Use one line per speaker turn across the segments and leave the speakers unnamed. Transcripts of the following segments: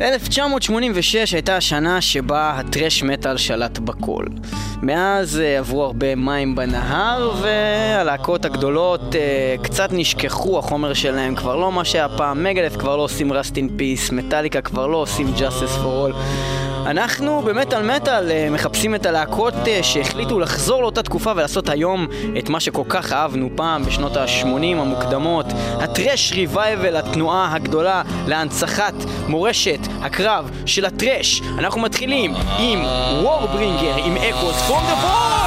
1986 הייתה השנה שבה הטרש מטאל שלט בכל. מאז uh, עברו הרבה מים בנהר, והלהקות הגדולות uh, קצת נשכחו, החומר שלהם כבר לא מה שהיה פעם, מגלף כבר לא עושים רסט אין פיס, מטאליקה כבר לא עושים justice for all. אנחנו במטאל מטאל uh, מחפשים את הלהקות uh, שהחליטו לחזור לאותה תקופה ולעשות היום את מה שכל כך אהבנו פעם בשנות ה-80 המוקדמות, הטרש ריווייבל, התנועה הגדולה להנצחת מורשת הקרב של הטרש. אנחנו מתחילים עם וורברינגר, עם אקוס פרום דה!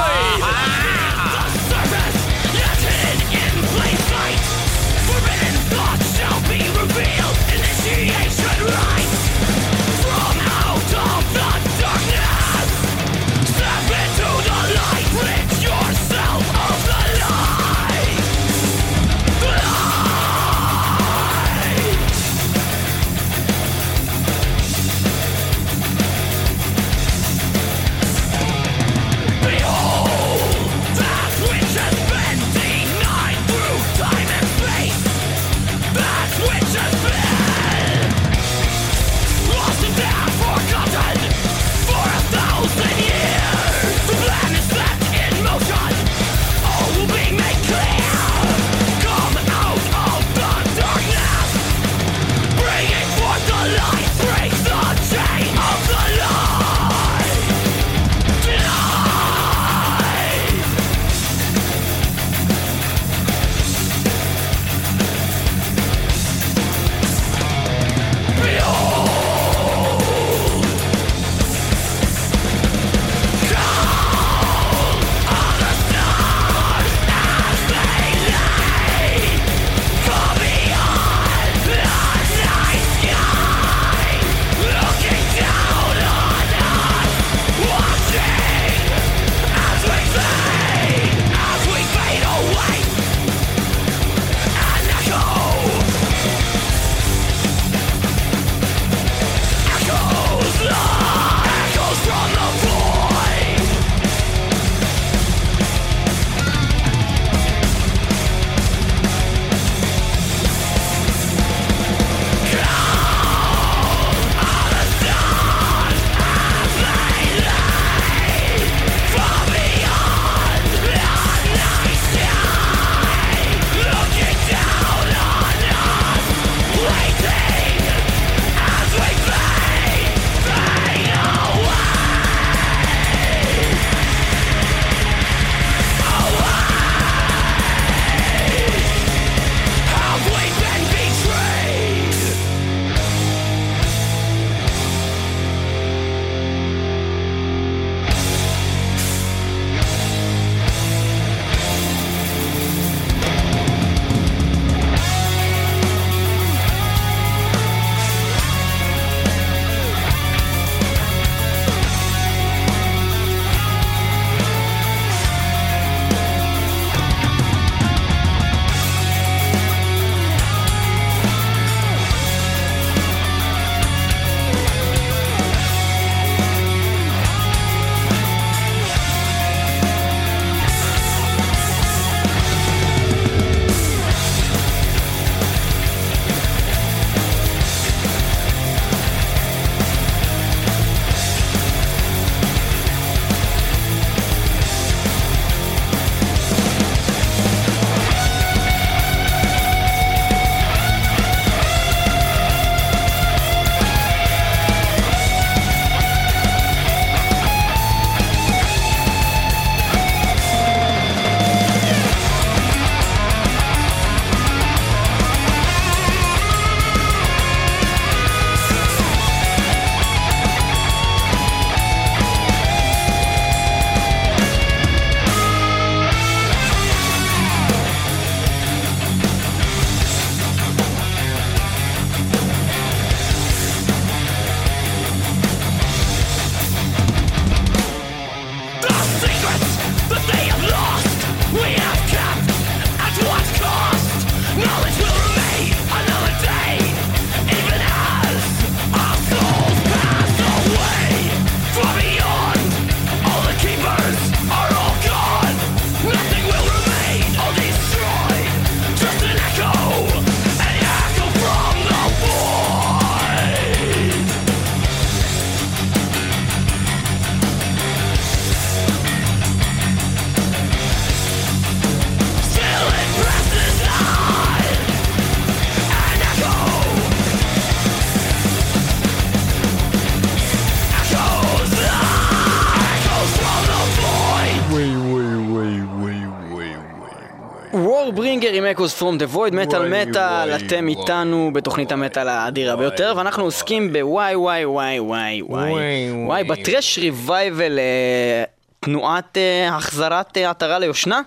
Echoes from the void, מטאל
וואי,
מטאל,
וואי,
אתם
וואי.
איתנו בתוכנית המטאל האדירה ביותר, ואנחנו עוסקים בוואי וואי וואי וואי וואי
וואי,
וואי,
וואי.
ב thrash revival, אה, תנועת אה, החזרת אה, עטרה ליושנה.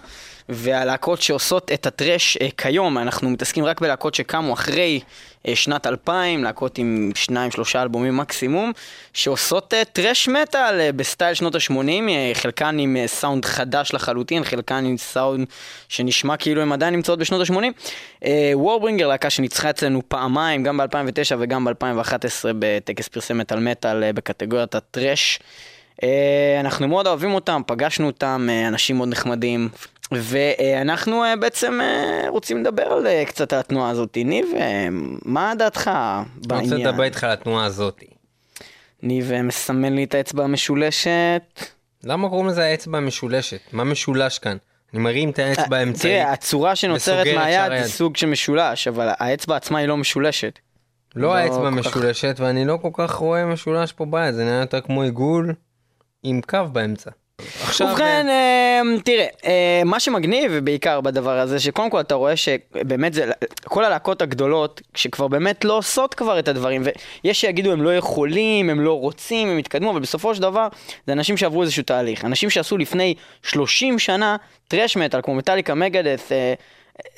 והלהקות שעושות את ה thrash אה, כיום, אנחנו מתעסקים רק בלהקות שקמו אחרי אה, שנת 2000, להקות עם שניים שלושה אלבומים מקסימום, שעושות אה, thrash metal אה, בסטייל שנות ה-80, אה, חלקן עם אה, סאונד חדש לחלוטין, חלקן עם סאונד שנשמע כאילו הן עדיין נמצאות בשנות ה-80. וורברינגר, להקה שניצחה אצלנו פעמיים, גם ב-2009 וגם ב-2011 בטקס פרסי מטאל מטאל אה, בקטגוריית הטרש. אה, אנחנו מאוד אוהבים אותם, פגשנו אותם, אה, אנשים מאוד נחמדים, ואנחנו אה, בעצם אה, רוצים לדבר על אה, קצת על התנועה הזאת. ניב, מה דעתך
אני רוצה
בעניין?
לדבר איתך על התנועה הזאת.
ניב מסמן לי את האצבע המשולשת.
למה קוראים לזה האצבע המשולשת? מה משולש כאן? אני מרים את האצבע האמצעית.
תראה, הצורה שנוצרת מהיד היא. סוג של משולש, אבל האצבע עצמה היא לא משולשת.
לא
לא
האצבע משולשת, ואני לא כל כך רואה משולש פה ביד, זה נראה יותר כמו עיגול עם קו באמצע. עכשיו,
ובכן, אה, תראה, אה, מה שמגניב בעיקר בדבר הזה, שקודם כל אתה רואה שבאמת זה, כל הלהקות הגדולות, שכבר באמת לא עושות כבר את הדברים, ויש שיגידו הם לא יכולים, הם לא רוצים, הם התקדמו, אבל בסופו של דבר, זה אנשים שעברו איזשהו תהליך. אנשים שעשו לפני 30 שנה thrash metal, כמו Metallica Megadeth,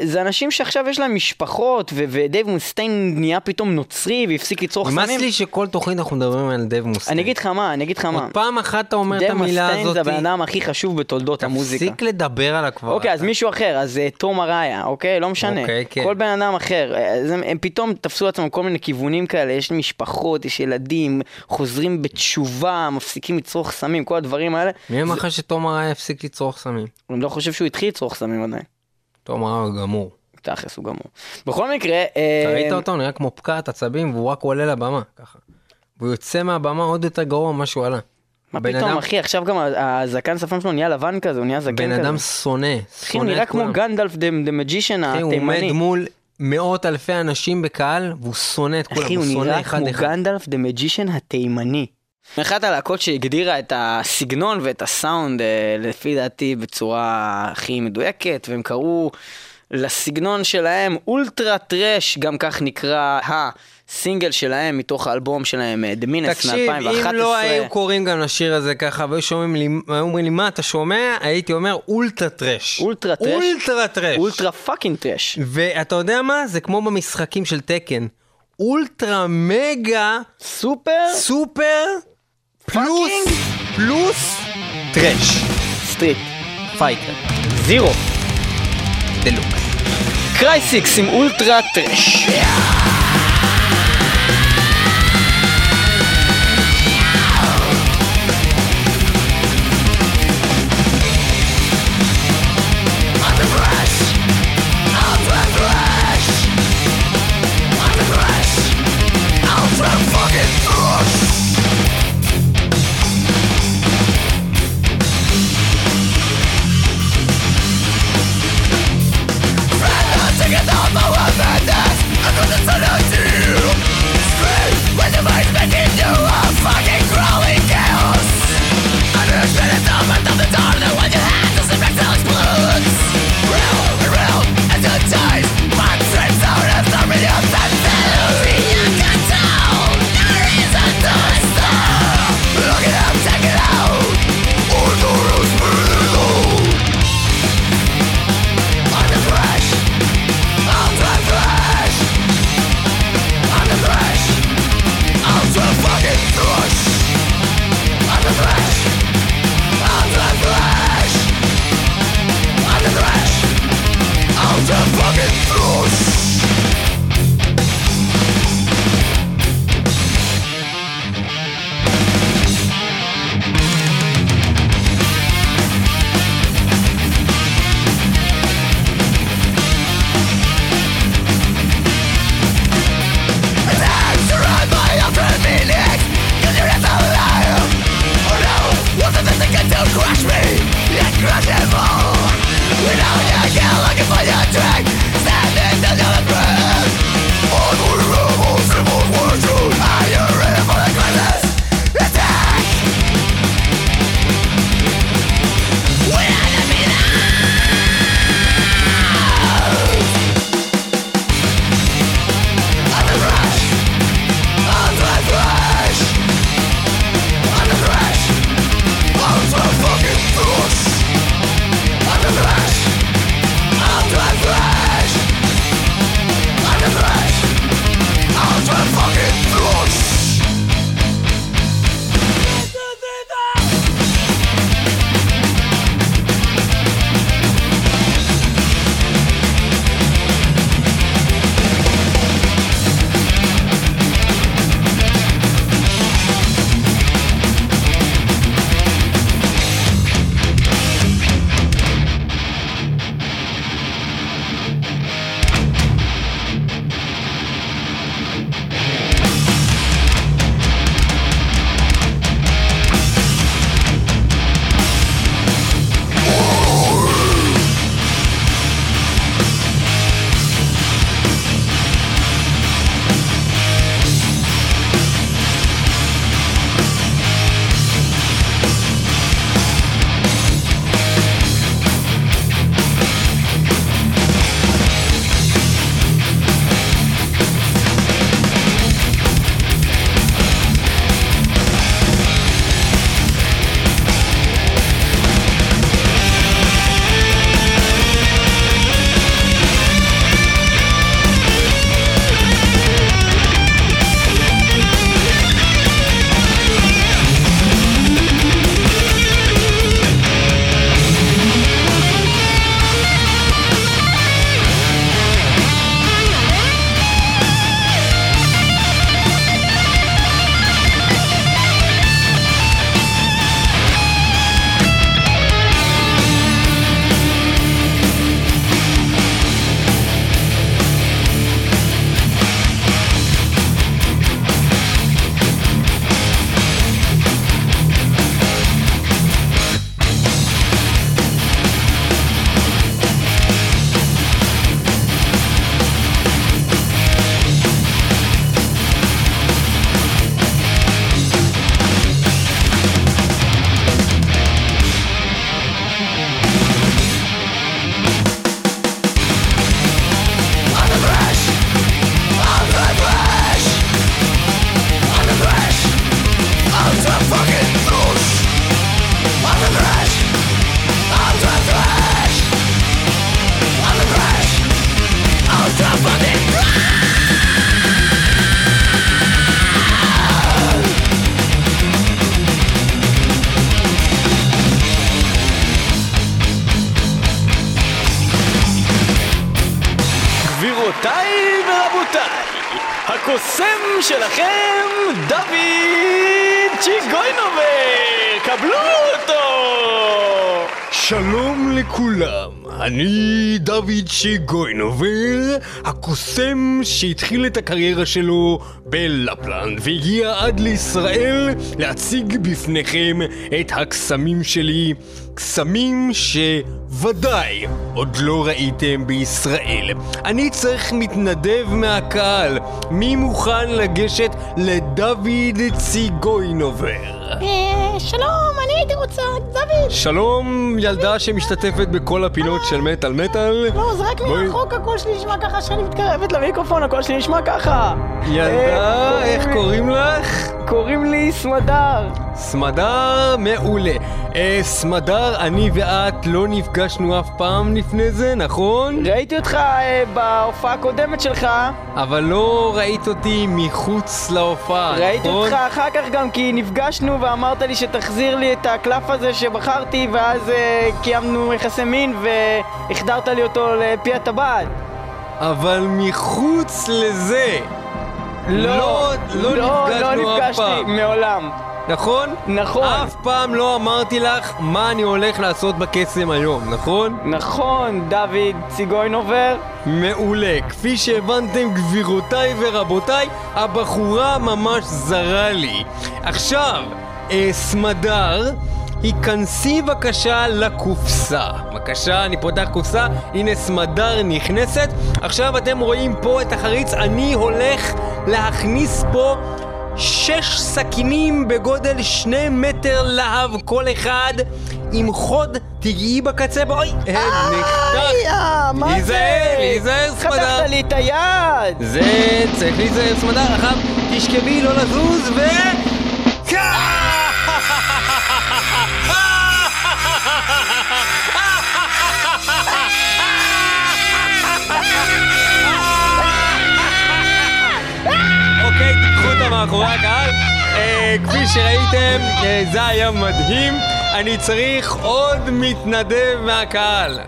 זה אנשים שעכשיו יש להם משפחות, ו- ודייב מוסטיין נהיה פתאום נוצרי והפסיק לצרוך
נמאס
סמים.
לי שכל תוכנית אנחנו מדברים על דייב מוסטיין.
אני אגיד לך מה, אני אגיד לך מה.
עוד פעם אחת אתה אומר את
דייב
המילה
מוסטיין
הזאת.
זה הבן אדם הכי חשוב בתולדות המוזיקה.
תפסיק לדבר עליו כבר.
אוקיי, אז. מישהו אחר, אז אה, תום אראיה, אוקיי? לא משנה.
אוקיי, כן.
כל בן אדם אחר. אה, אז הם, הם פתאום תפסו לעצמם כל מיני כיוונים כאלה, יש משפחות, יש ילדים, חוזרים בתשובה, מפסיקים לצרוך סמים, כל הדברים האלה.
מי אמר לך שתום ארעי הפסיק לצרוך סמים?
אני לא חושב שהוא התחיל לצרוך סמים עדיין.
תום הוא גמור.
תכלס הוא גמור. בכל מקרה, אה,
אתה ראית אותו? נראה כמו פקעת עצבים והוא רק עולה לבמה, ככה. והוא יוצא מהבמה עוד יותר גרוע ממה שהוא עלה.
מה
בן
פתאום,
אדם-
אחי, עכשיו גם הזקן שפם שלו נהיה לבן כזה, הוא נהיה זקן
בן
כזה.
אדם שונא,
אחי, הוא נראה כמו. גנדלף דה מג'ישן
אחי, הוא עומד
התימני.
מול מאות אלפי אנשים בקהל והוא שונא את כולם,
אחי, הוא
הוא שונא
נראה
אחד
כמו
אחד.
גנדלף דה מג'ישן התימני. אחת הלהקות שהגדירה את הסגנון ואת הסאונד, אה, לפי דעתי, בצורה הכי מדויקת, והם קראו לסגנון שלהם ultra thrash, גם כך נקרא הסינגל שלהם מתוך האלבום שלהם, אה, The
תקשיב,
מ-2011.
אם לא היו קוראים גם לשיר הזה ככה והיו שומעים לי, היו אומרים לי מה אתה שומע, הייתי אומר ultra thrash.
ultra thrash?
ultra thrash.
ultra fucking thrash.
ואתה יודע מה? זה כמו במשחקים של Tekken. אולטרה מגה
סופר
סופר
Plus. Plus.
Trash. Street. Fighter. Zero. Deluxe. Kreisix im Ultra
Trash. Yeah. It's an idea Scream
with the voice making you up שהתחיל את הקריירה שלו בלפלנד והגיע עד לישראל להציג בפניכם את הקסמים שלי, קסמים שוודאי עוד לא ראיתם בישראל. אני צריך מתנדב מהקהל, מי מוכן לגשת לדוד ציגוינובר?
אה, שלום, אני הייתי רוצה, דוד.
שלום, ילדה שמשתתפת בכל הפינות של מטאל מטאל.
לא, זה רק. מרחוק הקול שלי נשמע ככה שאני מתקרבת למיקרופון, הקול שלי נשמע ככה.
ילדה,
אה,
איך קוראים לך?
קוראים לי סמדר.
סמדר מעולה. אה, סמדר, אני ואת לא נפגשנו אף פעם לפני זה, נכון?
ראיתי אותך אה, בהופעה הקודמת שלך,
אבל לא ראית אותי מחוץ להופעה,
ראיתי
נכון?
אותך אחר כך גם כי נפגשנו ואמרת לי שתחזיר לי את הקלף הזה שבחרתי ואז אה, קיימנו יחסי מין והחדרת לי אותו לפי הטבעת.
אבל מחוץ לזה,
לא,
לא
לא,
נפגשנו
לא
אף
נפגשתי
פעם.
מעולם.
נכון?
נכון.
אף פעם לא אמרתי לך מה אני הולך לעשות בקסם היום, נכון?
נכון, דוד ציגוינובר.
מעולה. כפי שהבנתם, גבירותיי ורבותיי, הבחורה ממש זרה לי. עכשיו, אה, סמדר, היכנסי בבקשה לקופסה. בבקשה, אני פותח קופסה, הנה סמדר נכנסת. עכשיו אתם רואים פה את החריץ, אני הולך להכניס פה שש סכינים בגודל שני מטר להב כל אחד עם חוד, תגעי בקצה, הן נחתך.
אה, מה זה?
להיזהר, להיזהר, סמדר.
חתכת לי את היד!
זה צריך להיזהר סמדר, אחר תשכבי לא לזוז ו... מאחורי הקהל. אה, כפי שראיתם, אה, זה היה מדהים. אני צריך עוד מתנדב מהקהל.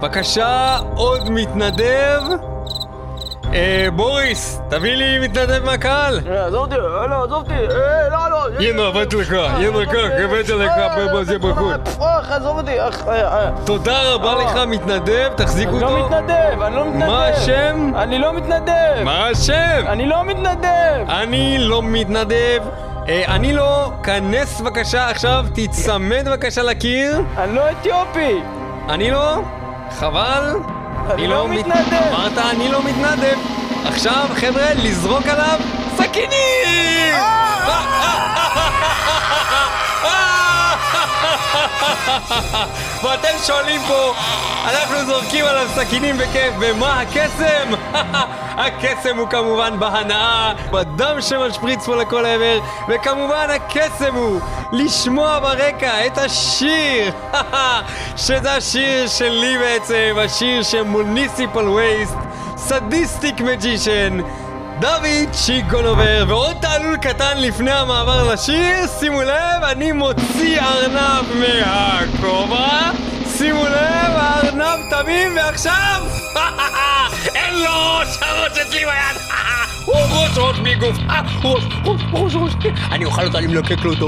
בבקשה, עוד מתנדב. אה, בוריס, תביא לי מתנדב מהקהל.
אה, עזוב אותי, אה, לא, עזוב אותי, אה, לא, לא.
הנה, הבאתי לך, הנה, קח, הבאתי לך, בזה בחוץ.
עזוב אותי.
תודה רבה לך, מתנדב, תחזיק
אני לא
אותו.
מתנדב, אני לא מתנדב.
מה השם?
אני לא מתנדב.
מה השם?
אני לא מתנדב.
אני לא מתנדב. אני לא, כנס בבקשה עכשיו, תיצמד בבקשה לקיר.
אני לא אתיופי.
אני לא, חבל.
אני לא
מת-
מתנדב.
אמרת אני לא מתנדב. עכשיו, חבר'ה, לזרוק עליו סכינים! ואתם שואלים פה, אנחנו זורקים עליו סכינים בכיף, ומה הקסם? הקסם הוא כמובן בהנאה, בדם שמשפריץ פה לכל עבר, וכמובן הקסם הוא לשמוע ברקע את השיר, שזה השיר שלי בעצם, השיר של מוניסיפל וייסט, סדיסטיק מג'ישן. דוד צ'יגונובר, ועוד תעלול קטן לפני המעבר לשיר, שימו לב, אני מוציא ארנב מהכובע, שימו לב, הארנב תמים, ועכשיו, אין לו ראש, הראש אצלי ביד, הוא ראש ראש מגוף, ראש, ראש, ראש, ראש, אני אוכל אותה, אני מלקק לו את.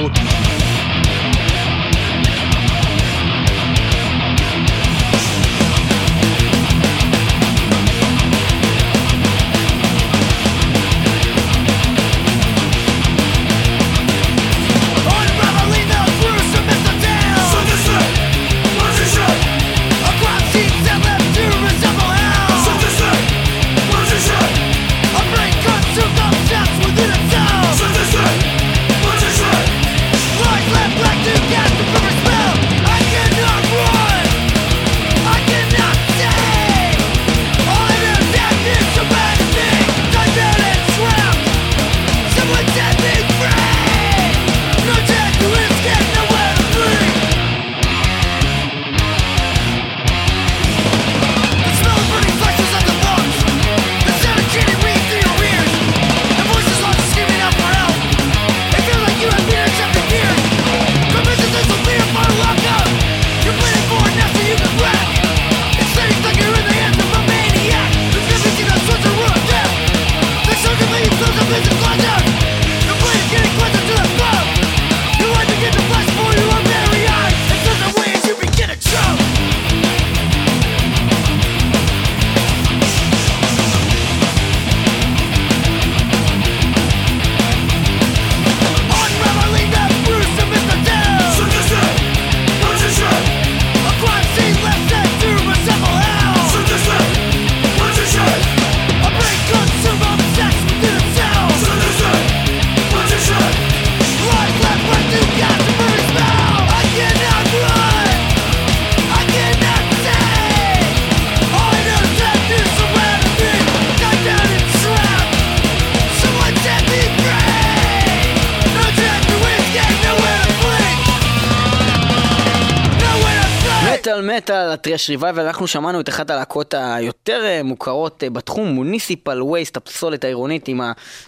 מטאל ה thrash revival, אנחנו שמענו את אחת הלהקות היותר אה, מוכרות אה, בתחום, Municipal Waste, הפסולת העירונית, עם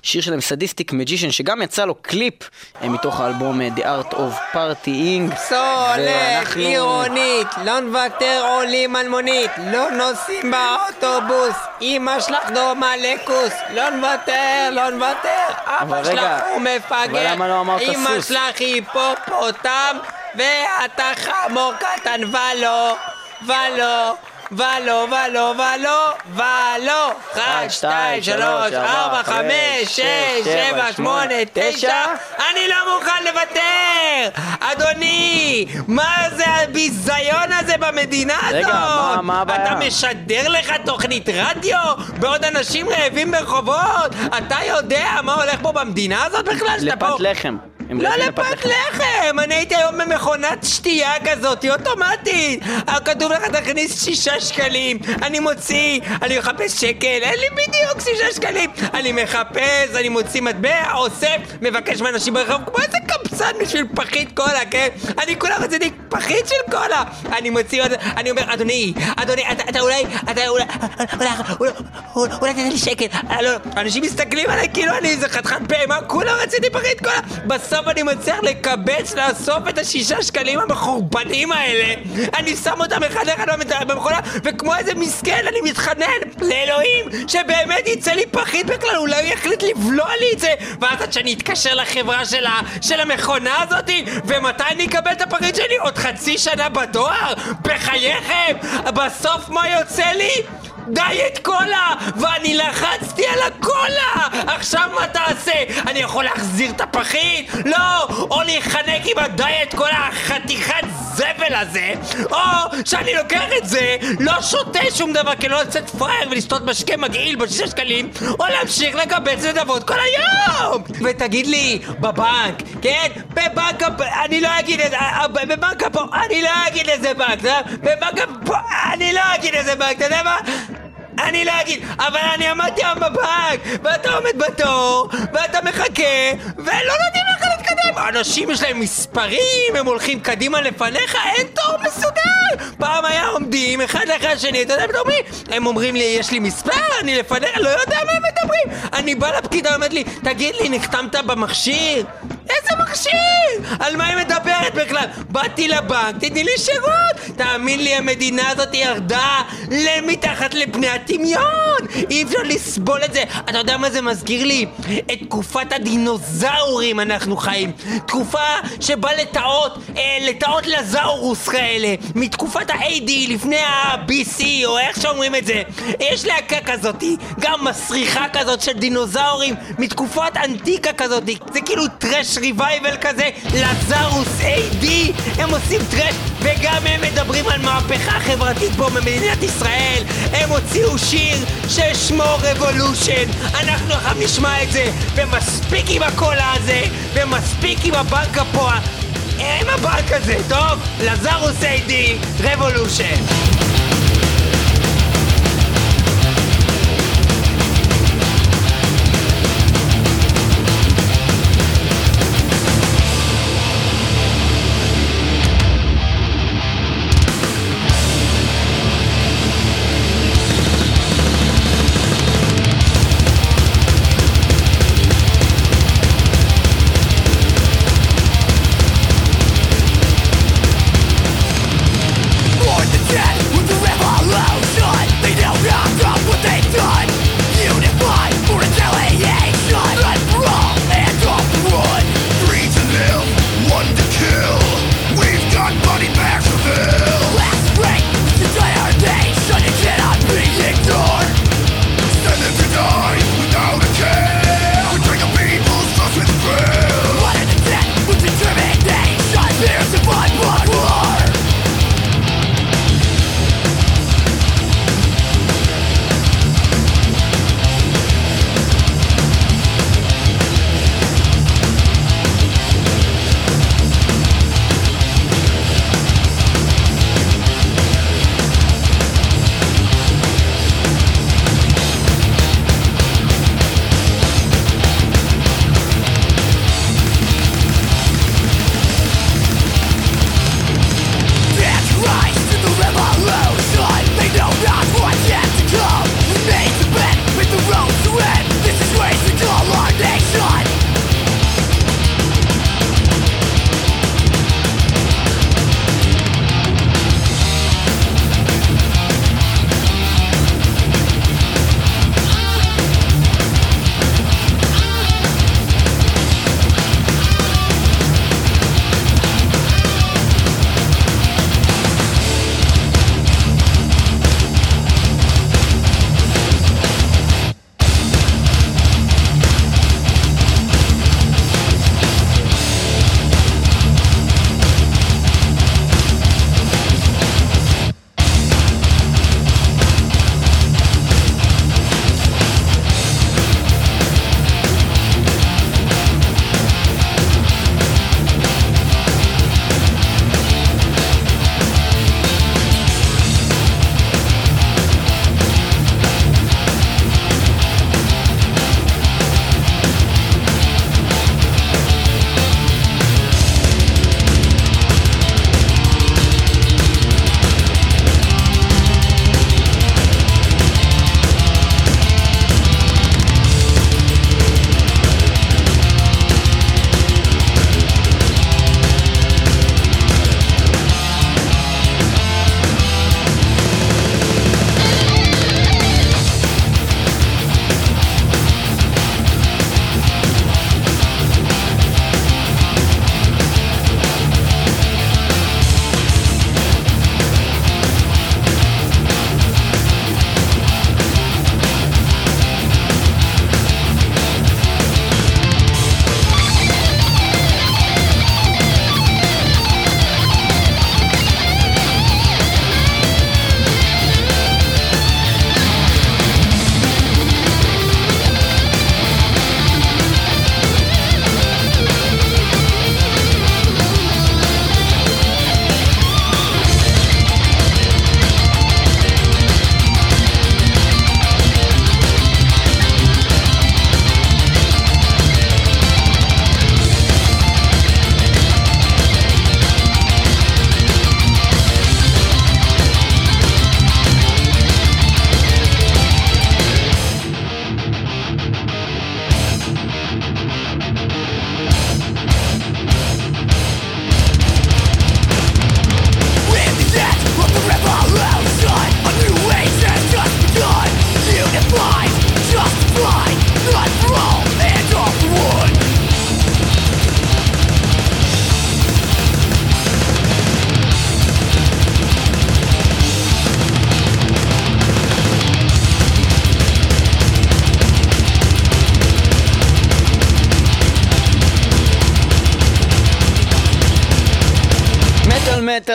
השיר שלהם Sadistic Magician, שגם יצא לו קליפ אה, מתוך האלבום The Art of Partying.
פסולת
ואנחנו-
עירונית, לא נוותר עולים על מונית, לא נוסעים באוטובוס, אמא שלך דומה לכוס, לא נוותר, לא נוותר, אבא שלך הוא מפגר,
לא
אמא? שלך היא היפופוטם, ואתה חמור קטן ולא, ולא. ולא, ולא, ולא, ולא, אחת, שתיים, שלוש, ארבע, חמש, שש, שבע, שמונה, תשע, אני לא מוכן לוותר! אדוני, מה זה הביזיון הזה במדינה הזאת?
רגע, מה- מה הבעיה?
אתה משדר לך תוכנית רדיו בעוד אנשים רעבים ברחובות? אתה יודע מה הולך פה במדינה הזאת בכלל?
לפת לחם.
לא לפת לחם! אני הייתי היום במכונת שתייה כזאת, היא אוטומטית! כתוב לך תכניס שישה שקלים, אני מוציא, אני מחפש שקל, אין לי בדיוק שישה שקלים! אני מחפש, אני מוציא מטבע, אוסף, מבקש מאנשים ברחוב, כמו איזה קבצן בשביל פחית קולה, כן? אני כולה רציתי פחית של קולה! אני מוציא עוד, אני אומר, אדוני, אדוני, אתה, אתה אולי, אתה אולי, אולי, אולי, אולי, אולי תתן לי שקל, אה, לא, לא, אנשים מסתכלים עליי כאילו אני איזה חתיכת בהמה, כולה רציתי פחית קולה! בסוף אני מצליח לקבץ, לאסוף את השישה שקלים המחורבנים האלה, אני שם אותם אחד במת- במכונה, וכמו איזה מסכן אני מתחנן לאלוהים שבאמת יצא לי פחית בכלל, אולי הוא יחליט לבלוע לי את זה, ואז עד שאני אתקשר לחברה של, ה, של המכונה הזאתי, ומתי אני אקבל את הפחית שלי? עוד חצי שנה בדואר? בחייכם? בסוף מה יוצא לי? דיאט קולה! ואני לחצתי על הקולה! עכשיו מה תעשה? אני יכול להחזיר את הפחית? לא! או להיחנק עם הדיאט קולה החתיכת זבל הזה, או שאני לוקח את זה, לא שותה שום דבר כי לא לצאת פראייר ולשתות משקה מגעיל בשישה שקלים, או להמשיך לקבץ נדבות כל היום! ותגיד לי, בבנק, כן? בבנק הפ... אני לא אגיד את זה, אה, בבנק הפ... אני לא אגיד איזה בנק, אתה יודע? בבנק הפ... אני לא אגיד איזה בנק, אתה יודע מה? אני לא אגיד, אבל אני עמדתי היום בבנק, ואתה עומד בתור, ואתה מחכה, ולא נותנים לך להתקדם. אנשים יש להם מספרים, הם הולכים קדימה לפניך, אין תור מסודר. פעם היה עומדים אחד לאחד השני, אתה יודע, הם אומרים, הם אומרים לי, יש לי מספר, אני לפניך, לא יודע מה הם מדברים. אני בא לפקידה, אומרת לי, תגיד לי, נחתמת במכשיר? איזה מכשיר? על מה היא מדברת בכלל? באתי לבנק, תתני לי שירות! תאמין לי, המדינה הזאת ירדה למתחת לפני הדמיון! אי אפשר לסבול את זה. אתה יודע מה זה מזכיר לי? את תקופת הדינוזאורים אנחנו חיים. תקופה שבה לטאות, אה, לטאות לזאורוס כאלה. מתקופת ה-AD לפני ה-BC, או איך שאומרים את זה. יש להקה כזאתי, גם מסריחה כזאת של דינוזאורים, מתקופת אנטיקה כזאתי. זה כאילו טרש ריבייבל כזה, לזארוס AD, הם עושים thrash, וגם הם מדברים על מהפכה חברתית פה במדינת ישראל. הם הוציאו שיר ששמו Revolution. אנחנו עכשיו נשמע את זה, ומספיק עם הקולה הזה, ומספיק עם הבנק פה. עם הבנק הזה, טוב? Lazarus AD,
Revolution.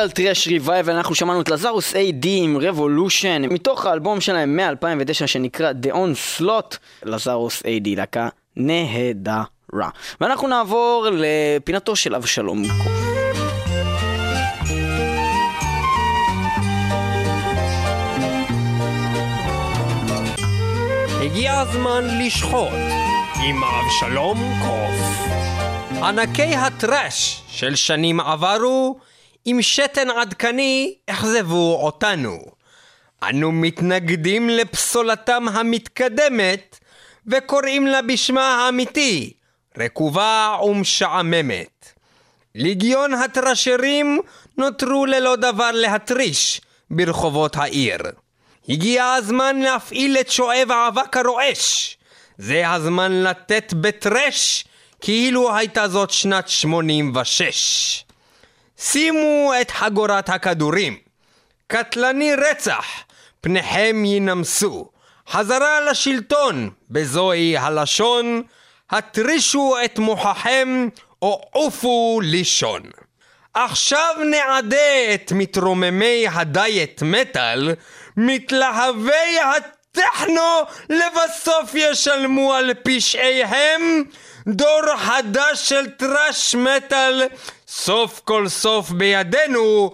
מטאל thrash revival, אנחנו שמענו את Lazarus AD עם Revolution, מתוך האלבום שלהם מ-2009 שנקרא The Onslaught, Lazarus AD, להקה נהדרה. ואנחנו נעבור לפינתו של אבשלום.
הגיע הזמן לשחוט עם אבשלום קוף. ענקי הטרש של שנים עברו, עם שתן עדכני אכזבו אותנו. אנו מתנגדים לפסולתם המתקדמת, וקוראים לה בשמה האמיתי, רקובה ומשעממת. ליגיון הטרשרים נותרו ללא דבר להתריש ברחובות העיר. הגיע הזמן להפעיל את שואב האבק הרועש. זה הזמן לתת בטרש כאילו הייתה זאת שנת 86. שימו את חגורת הכדורים. קטלני רצח, פניכם ינמסו. חזרה לשלטון, בזוהי הלשון, התרישו את מוחכם או עופו לישון. עכשיו נעדה את מתרוממי הדיאט מטאל, מתלהבי הטכנו לבסוף ישלמו על פשעיהם, דור חדש של טראש מטאל, סוף כל סוף בידינו,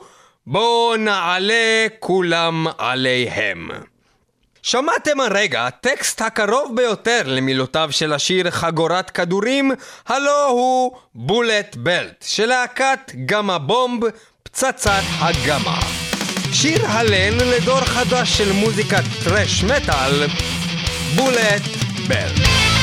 בואו נעלה כולם עליהם. שמעתם הרגע הטקסט הקרוב ביותר למילותיו של השיר חגורת כדורים, הלו הוא בולט בלט, של להקת גמא בומב, פצצת הגמא. שיר הלל לדור חדש של מוזיקת טרש מטאל, בולט בלט.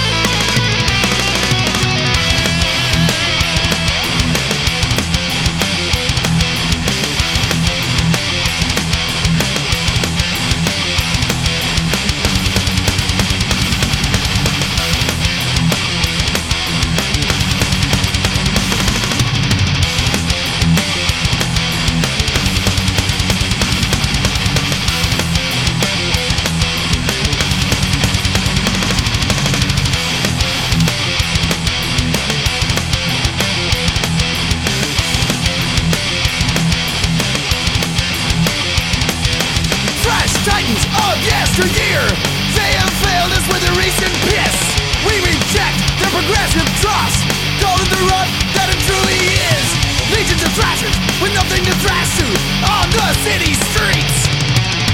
Their progressive dross Call it the rut that it truly is. Legions of thrashers with nothing to thrash to. On the city streets.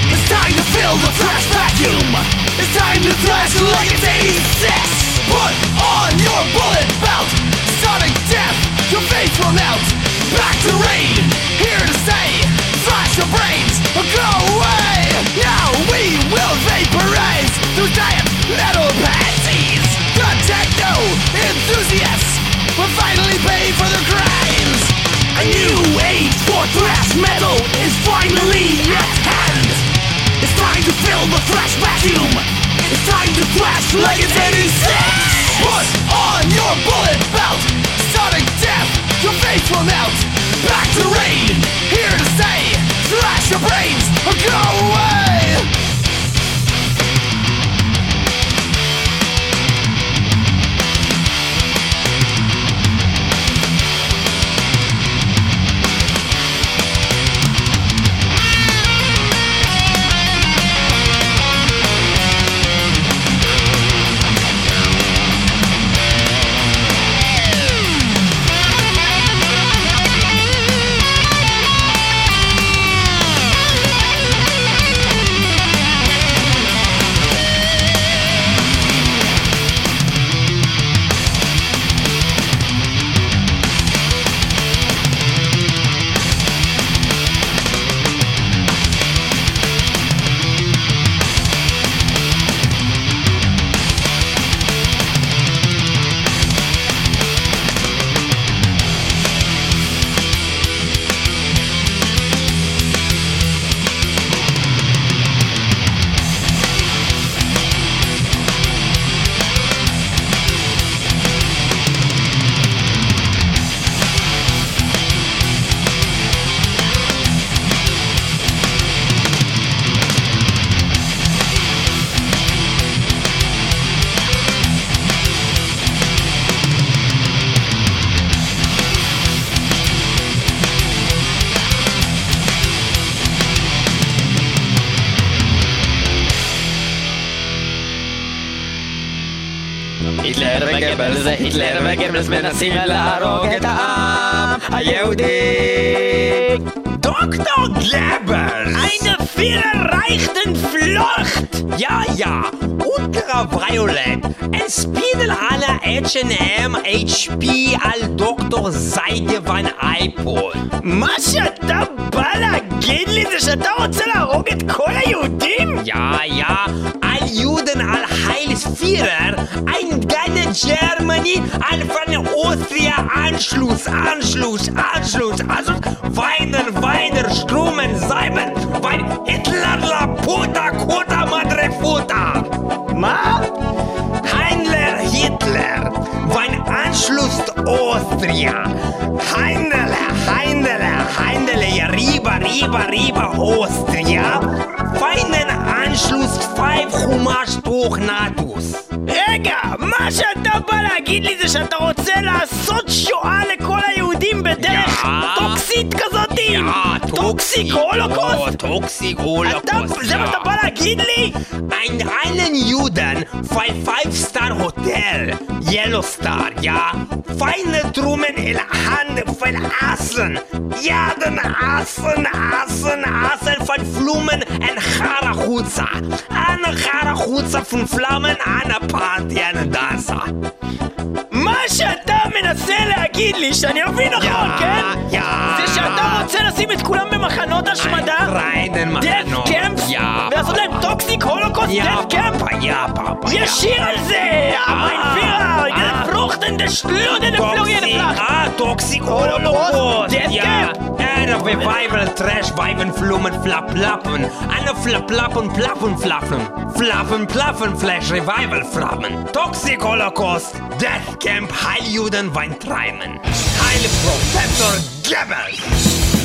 It's time to fill the thrash vacuum. It's time to thrash like it's 86 Put on your bullet belt. Sonic death, your face will melt. Back to rain, here to stay. Thrash your brains, or go away. Now we will vaporize Those giant thrash metal Is finally at hand. It's time to fill the thrash vacuum. It's time to thrash like it's 86 Put on your bullet belt. Sonic death, your face will melt. Back to rain, here to stay. Thrash your brains. Or go away
וגבלס מנסים להרוג את העם היהודי
Dr. Goebbels!
Eine Führer reicht den Flucht!
Ja, ja, ultraviolet. En spiedel alle H&M HP על דוקטור זייגוון אייפול.
מה שאתה בא להגיד לי זה שאתה רוצה להרוג את כל היהודים?
Ja, ja, all Juden, all Heiles Führer, ein ganze Germany, all von Austria, Anschluss, Anschluss, Anschluss, also weiner, Heider, Strumen, Seiben, bei Hitler, Laputa, madre Madrefuta.
Ma?
Heinler, Hitler. Anschluss Austria. Heinele, Heinele, ja, riba, riba, riba, Austria. Feinen Anschluss, five Chumash durch Natus.
רגע, מה שאתה בא להגיד לי זה שאתה רוצה לעשות שואה לכל היהודים בדרך
יא.
טוקסית כזאתי? טוקסיק הולוקוסט?
טוקסיק הולוקוסט.
זה מה שאתה בא להגיד לי?
Ein einen Juden bei Five-Star Hotel, Yellow Star, ja. Feine Trumen in Hand von Assen. Ja, den Assen, Assen, Assen von Flumen en Charachuza. Eine Charachuza von Flammen, eine Party, eine Danza.
מה שאתה מנסה להגיד לי, שאני אבין נכון, כן? זה שאתה רוצה לשים את כולם במחנות השמדה? דף. קמפס?
Ja,
ולעשות להם טוקסיק הולוקוסט
Ja,
דף קמפ? יש שיר על זה! מיין Luchtende,
schludende,
flugende
Ah, Toxic
oh,
Holocaust.
Death
ja.
Äh,
Erde, Revival, Trash, Weiben, Flumen, Flap, Lappen. Alle Flap, Lappen, Plappen, Flaffen. Flaffen, Plaffen, Flash, Revival, Flammen. Toxic Holocaust. Death Camp, Heiljuden, Weintreimen. Heil Professor Goebbels.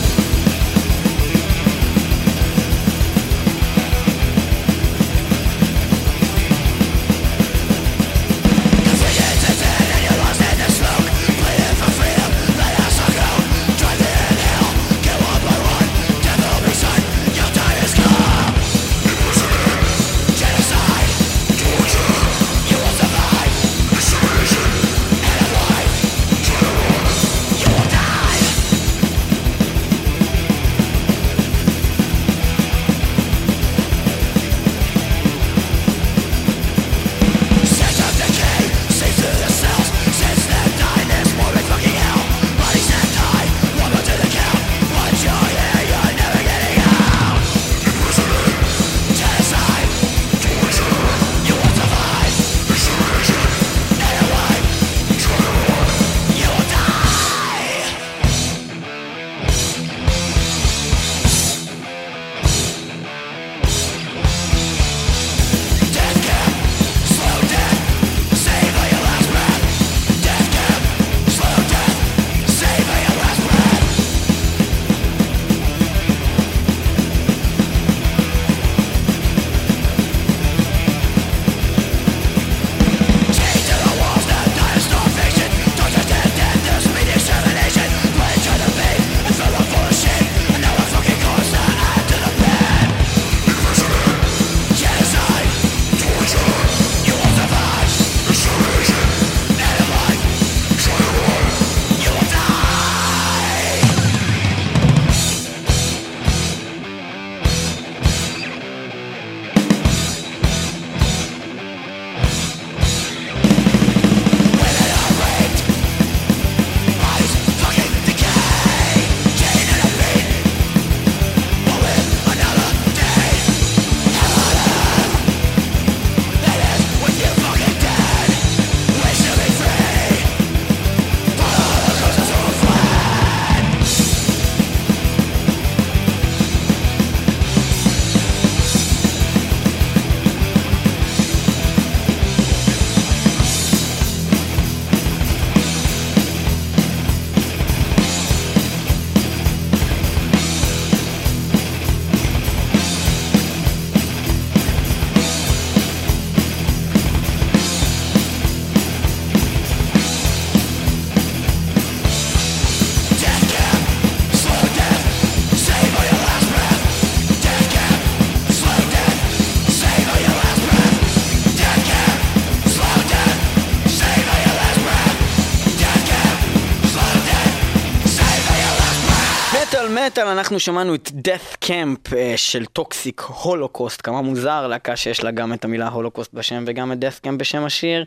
מטאל אנחנו שמענו את death camp אה, של Toxic Holocaust, כמה מוזר להקה שיש לה גם את המילה Holocaust בשם וגם את death camp בשם השיר,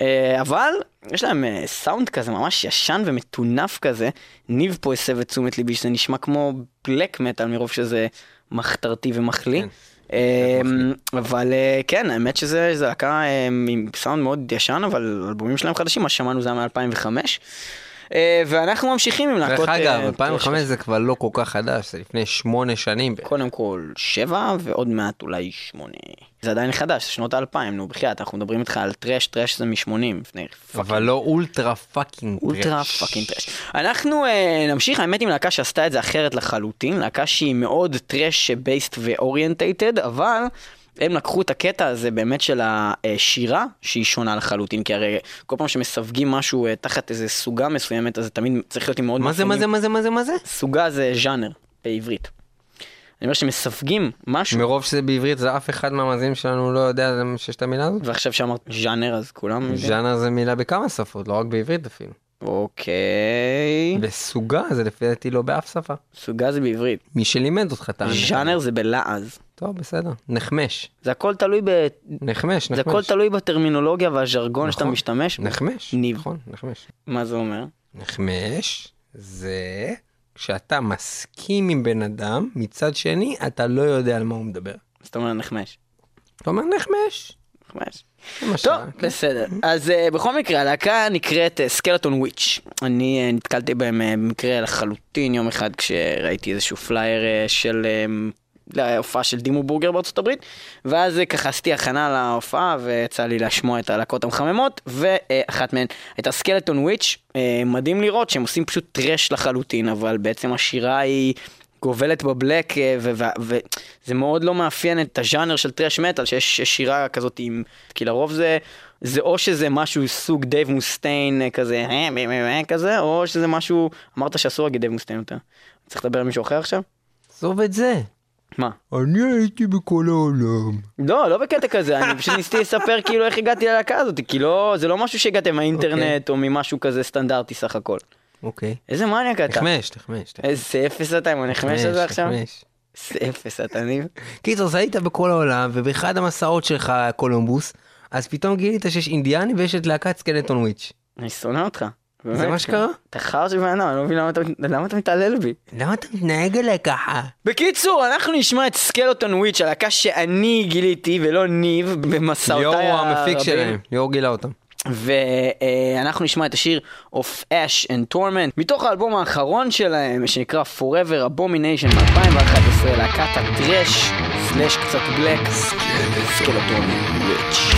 אה, אבל יש להם אה, סאונד כזה ממש ישן ומטונף כזה, ניב פה הסב את תשומת ליבי שזה נשמע כמו black metal מרוב שזה מחתרתי ומחליא.
כן.
אבל כן, האמת שזה זה להקה עם סאונד מאוד ישן, אבל אלבומים שלהם חדשים, מה ששמענו זה היה מ-2005. אה, ואנחנו ממשיכים עם להקות...
דרך
אה,
אגב,
thrash
2005 זה כבר לא כל כך חדש, זה לפני שמונה שנים.
קודם כל שבע ועוד מעט אולי שמונה. זה עדיין חדש, זה שנות האלפיים, נו בחייאת, אנחנו מדברים איתך על thrash, thrash זה משמונים, לפני
אבל לא ultra fucking
ultra
thrash.
fucking thrash. אנחנו אה, נמשיך האמת עם להקה שעשתה את זה אחרת לחלוטין, להקה שהיא מאוד thrash based ו orientated, אבל הם לקחו את הקטע הזה באמת של השירה שהיא שונה לחלוטין, כי הרי כל פעם שמסווגים משהו אה, תחת איזה סוגה מסוימת, אז זה תמיד צריך להיות עם מאוד
מה זה, מה זה, מה זה, מה זה, מה זה?
סוגה זה ז'אנר בעברית. אני אומר שמסווגים משהו,
מרוב שזה בעברית, זה אף אחד מהמאזינים שלנו לא יודע שיש את המילה הזאת.
ועכשיו שאמרת ז'אנר אז כולם.
ז'אנר זה מילה בכמה שפות, לא רק בעברית אפילו.
אוקיי,
בסוגה זה לפי דעתי לא באף שפה.
סוגה זה בעברית.
מי שלימד אותך את האמת.
ז'אנר זה בלעז.
טוב, בסדר. נחמש.
זה הכל תלוי ב...
נחמש,
זה הכל
נחמש.
תלוי בטרמינולוגיה והז'רגון שאתה
נכון.
משתמש בו.
נחמש.
ניב.
נכון, נחמש.
מה זה אומר?
נחמש זה כשאתה מסכים עם בן אדם, מצד שני אתה לא יודע על מה הוא מדבר.
זאת אומרת נחמש.
אתה אומר נחמש.
נחמש. טוב, בסדר. אז uh, בכל מקרה, הלהקה נקראת Skeletonwitch. אני uh, נתקלתי בהם במקרה לחלוטין יום אחד כשראיתי איזשהו פלייר של... להופעה של Dimmu Borgir בארצות הברית, ואז ככה עשיתי הכנה להופעה ויצא לי לשמוע את הלהקות המחממות, ואחת מהן הייתה Skeletonwitch, מדהים לראות שהם עושים פשוט טרש לחלוטין, אבל בעצם השירה היא גובלת ב black, אה, וזה מאוד לא מאפיין את הז'אנר של טרש מטאל, שיש שירה כזאת עם, כי לרוב זה, זה או שזה משהו סוג דייב מוסטיין אה, כזה, אה, כזה, או שזה משהו, אמרת שאסור להגיד דייב מוסטיין יותר. צריך לדבר עם מישהו אחר עכשיו?
עזוב את זה.
מה?
אני הייתי בכל העולם.
לא, לא בקטע כזה, אני פשוט ניסיתי לספר כאילו איך הגעתי ללהקה הזאת, כי לא, זה לא משהו שהגעתי מהאינטרנט או ממשהו כזה סטנדרטי סך הכל.
אוקיי.
איזה מניאק אתה.
נחמש, נחמש.
איזה אפס אתה עם הנחמש הזה עכשיו?
נחמש.
איזה אפס אתה ניב.
קיצור, אז היית בכל העולם, ובאחד המסעות שלך, קולומבוס, אז פתאום גילית שיש אינדיאני ויש את להקת Skeletonwitch.
אני שונא אותך.
זה. מה שקרה?
אתה חרא של בן אדם, אני לא מבין למה אתה- מתעלל בי.
למה אתה מתנהג אליי ככה?
בקיצור, אנחנו נשמע את סקלטון וויץ', הלהקה שאני גיליתי ולא ניב במסעותיי
ליאור
הרבים.
הוא המפיק שלהם, ליאור גילה אותם.
ואנחנו נשמע את השיר of Ash and Torment מתוך האלבום האחרון שלהם שנקרא Forever Abomination מ-2011 להקת הטרש סלאש קצת בלק סקלטון וויץ'.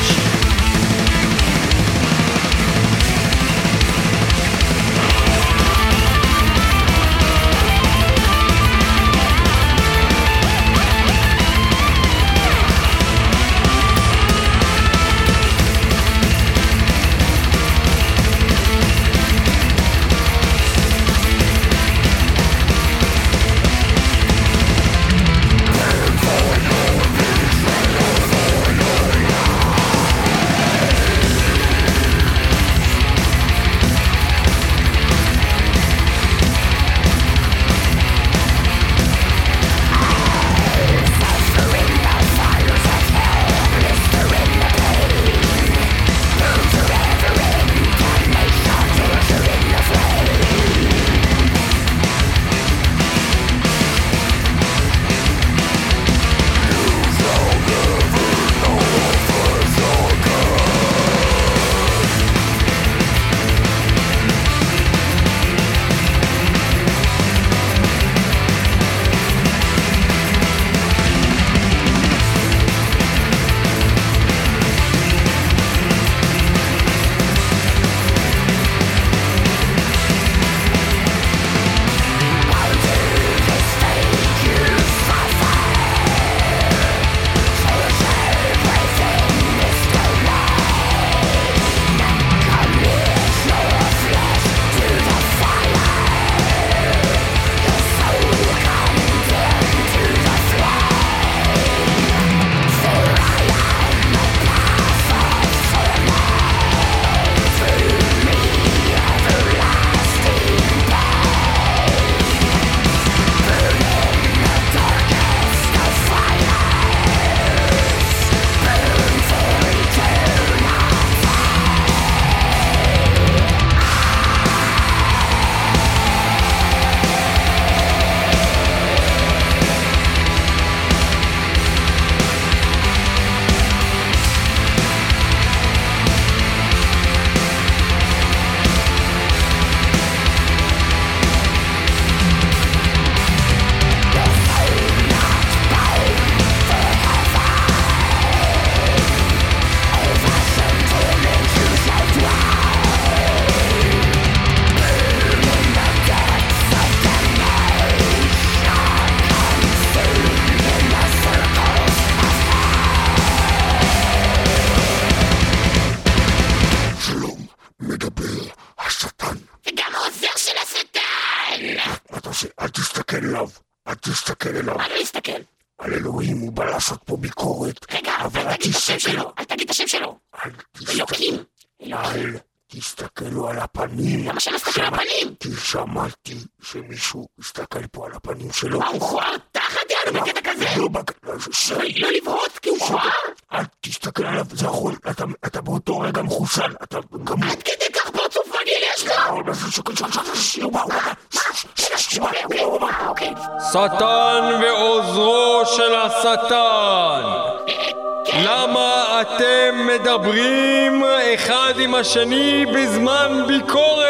השני בזמן ביקורת?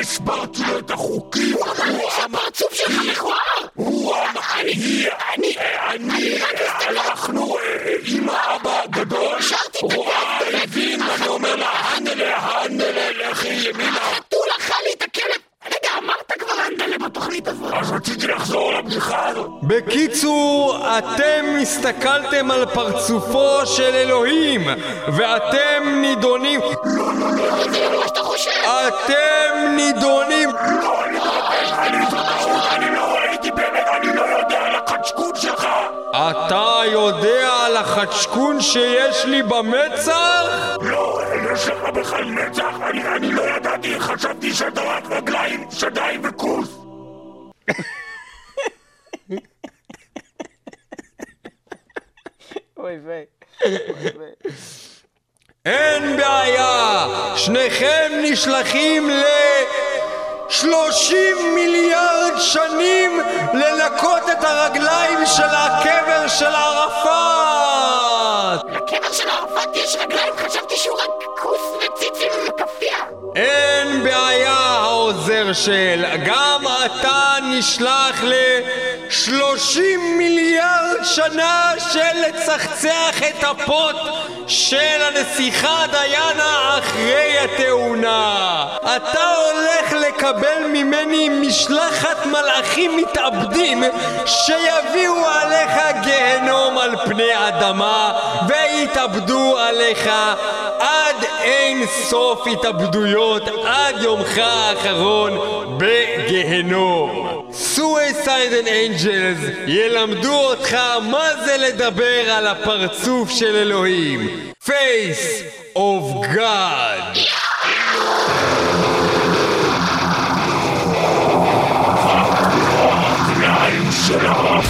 הסברתי לו את החוקים.
הפרצוף שלך מכוער.
הוא אמר, אני, אני, הלכנו עם האבא הגדול, הוא הבין, אני אומר לה, הנדלה, הנדלה, לכי ימינה.
הוא לקחה לי את הכלב. רגע, אמרת כבר בתוכנית הזאת.
אז רציתי לחזור לבדיחה הזאת.
בקיצור, אתם הסתכלתם על פרצופו של אלוהים, ואתם נידונים... אתם נידונים... אתה יודע על החדשקון שיש לי במצח?
לא, יש לך בכלל מצח, אני לא ידעתי, חשבתי שאתה רק רגליים, שדיים וכוס.
אוי ויי.
אין בעיה, שניכם נשלחים ל... 30 מיליארד שנים לנקות את הרגליים של הקבר של ערפאת!
לקבר של ערפאת יש רגליים, חשבתי שהוא רק כוס וציצים וכפייה.
אין בעיה, העוזר של. גם אתה נשלח ל-30 מיליארד שנה של לצחצח את הפוט של הנסיכה דיאנה אחרי התאונה. אתה הולך לקבל ממני משלחת מלאכים מתאבדים שיביאו עליך גיהנום על פני אדמה ויתאבדו עליך עד אין סוף התאבדויות עד יומך האחרון בגיהנום. Suicide and Angels ילמדו אותך מה זה לדבר על הפרצוף של אלוהים. Face of God. será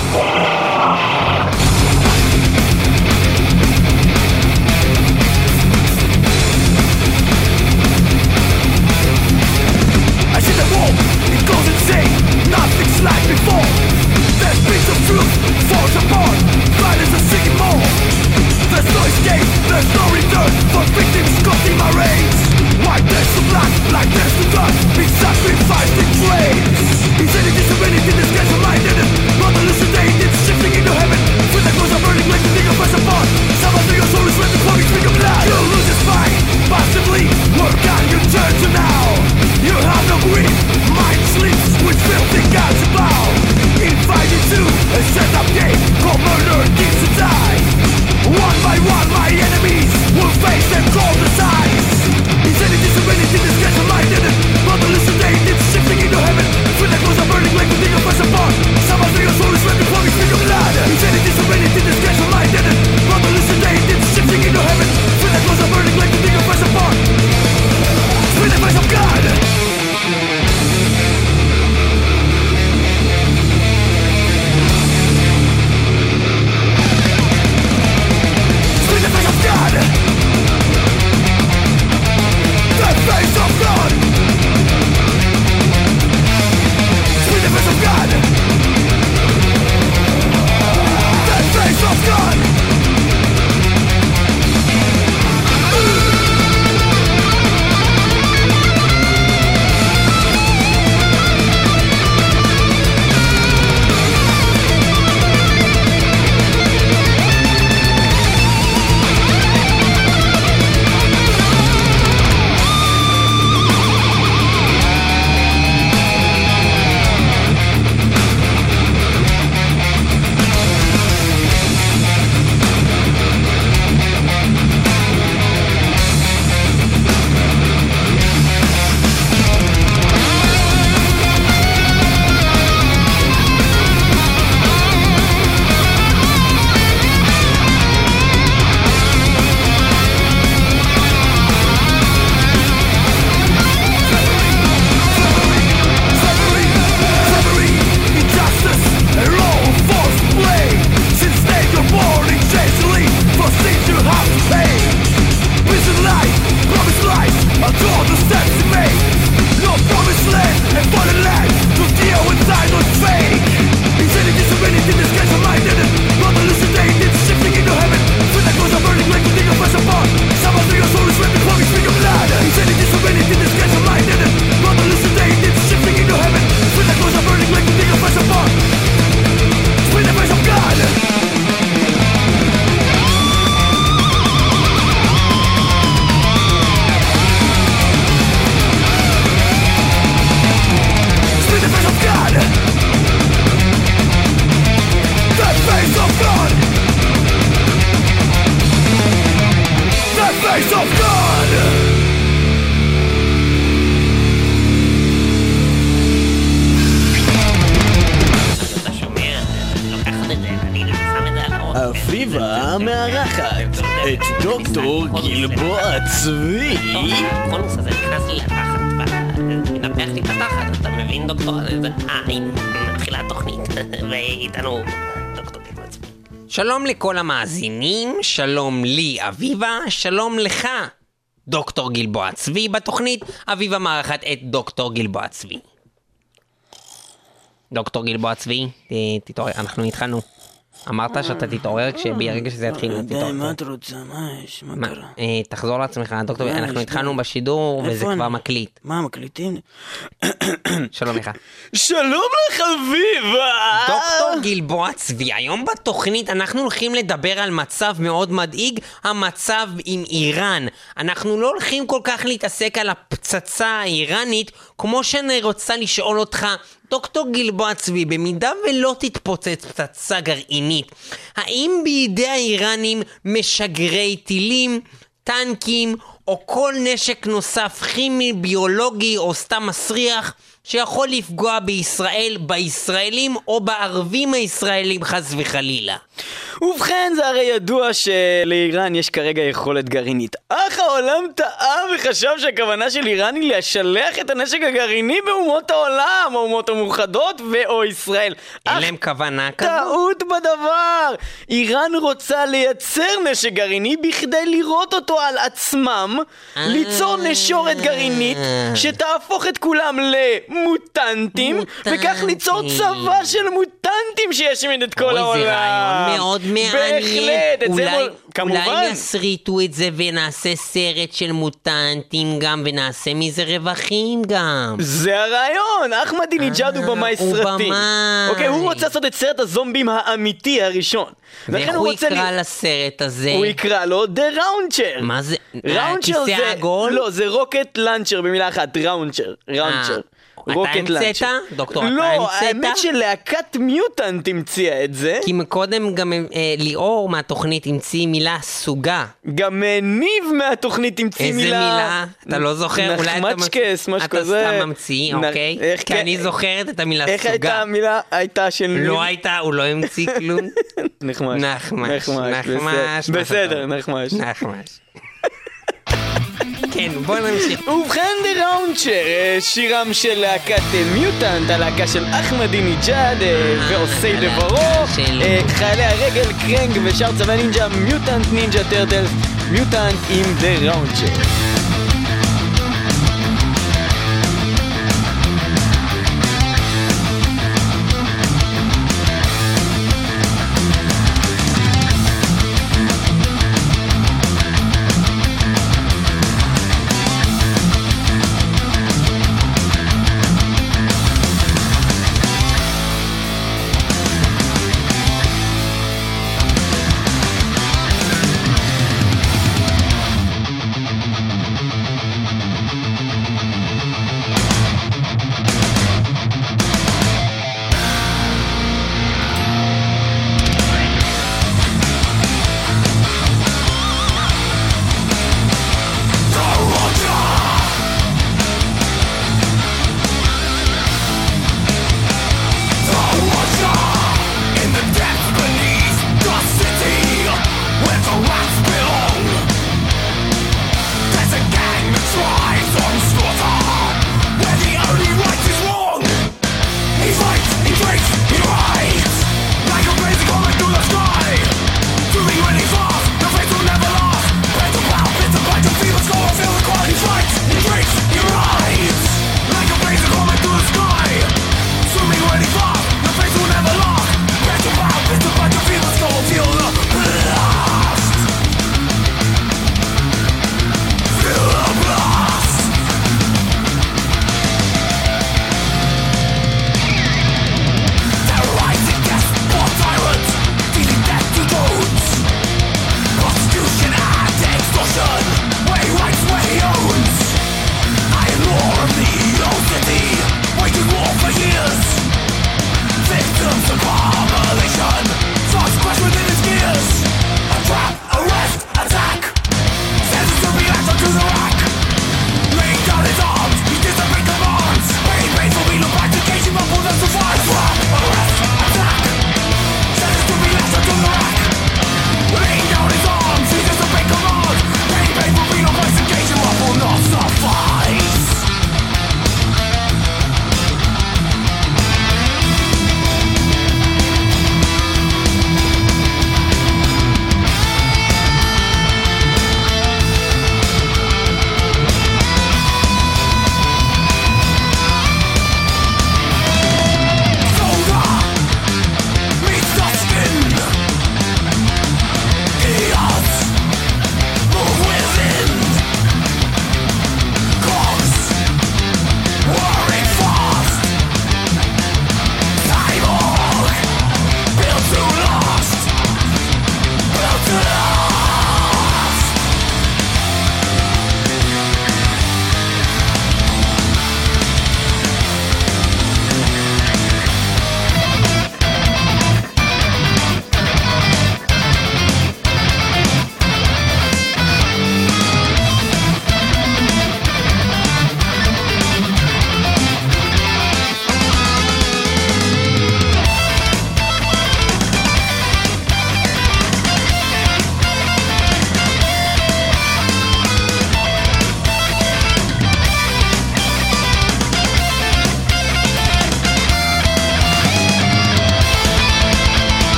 לכל המאזינים, שלום לי אביבה, שלום לך, דוקטור גלבוע צבי. בתוכנית אביבה מארחת את דוקטור גלבוע צבי. דוקטור גלבוע צבי, תתעורר, אנחנו התחלנו. אמרת שאתה תתעורר כשברגע שזה יתחיל,
די,
תתעורר.
מה אתה רוצה? מה יש? מה קרה?
אה, תחזור לעצמך, דוקטור,
מה
אנחנו? התחלנו בשידור וזה? כבר מקליט.
מה, מקליטים?
שלום לך.
שלום לך, אביבה!
דוקטור גלבוע צבי, היום בתוכנית אנחנו הולכים לדבר על מצב מאוד מדאיג, המצב עם איראן. אנחנו לא הולכים כל כך להתעסק על הפצצה האיראנית, כמו שאני רוצה לשאול אותך, דוקטור גלבוע צבי, במידה ולא תתפוצץ פצצה גרעינית, האם בידי האיראנים משגרי טילים, טנקים, או כל נשק נוסף כימי, ביולוגי או סתם מסריח שיכול לפגוע בישראל, בישראלים או בערבים הישראלים חס וחלילה.
ובכן, זה הרי ידוע שלאיראן יש כרגע יכולת גרעינית. אך העולם טעה וחשב שהכוונה של איראן היא לשלח את הנשק הגרעיני באומות העולם, האומות המאוחדות ו/או ישראל.
אין להם כוונה כזאת?
טעות בדבר! איראן רוצה לייצר נשק גרעיני בכדי לירות אותו על עצמם, ליצור נשורת גרעינית שתהפוך את כולם למוטנטים, וכך ליצור
מוטנטים.
צבא של מוטנטים שישמיד את כל
אוי,
העולם.
זה רעיון מאוד מעניין.
בהחלט, את זה
אולי,
מול- כמובן.
אולי יסריטו את זה ונעשה סרט של מוטנטים גם, ונעשה מזה רווחים גם.
זה הרעיון, אחמדינג'אד הוא במאי
אה, הוא
סרטים.
במאי.
אוקיי, הוא רוצה לעשות את סרט הזומבים האמיתי הראשון.
ואיך הוא יקרא
ל-
לסרט הזה?
הוא יקרא לו The Roundcher.
מה זה?
ראונצ'ר
הכיסא
זה...
העגול?
לא, זה רוקט לאנצ'ר במילה אחת, ראונצ'ר. ראונצ'ר.
אתה
רוקט
המצאת?
לאנצ'ר.
דוקטור, אתה
לא,
המצאת?
האמת שלהקת מיוטנט המציאה את זה.
כי מקודם גם אה, ליאור מהתוכנית המציא מילה סוגה.
גם אה, ניב מהתוכנית המציא
איזה
מילה...
מילה? אתה לא זוכר? אולי אתה...
נחמצ'קס, משהו כזה.
אתה סתם ממציא,
נ-
אוקיי?
איך
כי אני זוכרת את המילה
איך הייתה
סוגה.
המילה? הייתה של ניב?
לא הייתה, הוא לא המציא כלום.
נחמש.
נחמש, נחמש.
בסדר, בסדר, נחמש.
נחמש. כן, בוא נמשיך.
ובכן The Launcher, אה, שירם של להקת אה, Mutant, הלהקה של אחמדינג'אד אה, ועושי דברו, אה, חיילי הרגל קרנג ושאר צבא נינג'ה, Mutant Ninja Turtles, Mutant עם The Launcher.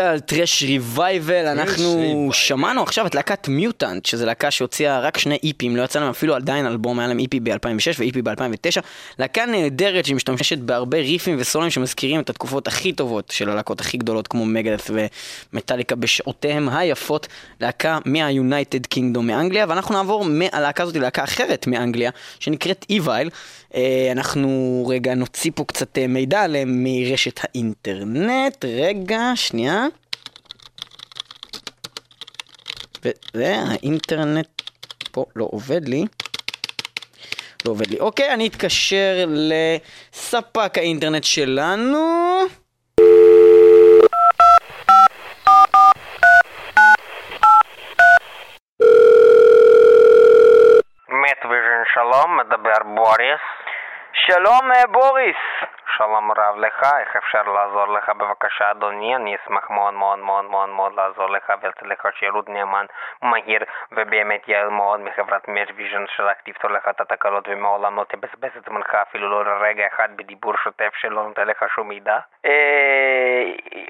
מטאל טרש ריווייבל אנחנו שמענו עכשיו את להקת מיוטנט שזה להקה שהוציאה רק שני איפים לא יצא להם אפילו עדיין אלבום היה להם איפי ב-2006 ואיפי ב-2009 להקה נהדרת שמשתמשת בהרבה ריפים וסולים שמזכירים את התקופות הכי טובות של הלהקות הכי גדולות כמו מגדס ומטאליקה בשעותיהם היפות. להקה מהיונייטד קינגדום מאנגליה ואנחנו נעבור מהלהקה הזאת ללהקה אחרת מאנגליה שנקראת איווייל אנחנו רגע נוציא פה קצת אה, מידע עליהם מרשת האינטרנט רגע שנייה וזה האינטרנט פה לא עובד לי. לא עובד לי. אוקיי, אני אתקשר לספק האינטרנט שלנו.
מטוויז'ן שלום, מדבר בוריס.
שלום אה, בוריס.
שלום רב לך, איך אפשר לעזור לך בבקשה אדוני? אני אשמח מאוד מאוד מאוד מאוד מאוד לעזור לך ולתת לך שירות נאמן, מהיר ובאמת יעיל מאוד מחברת מטוויז'ן שרק תפתור לך את התקלות ומעולם לא תבזבז את זמנך אפילו לא לרגע אחד בדיבור שוטף שלא נותן לך שום מידע.
אה,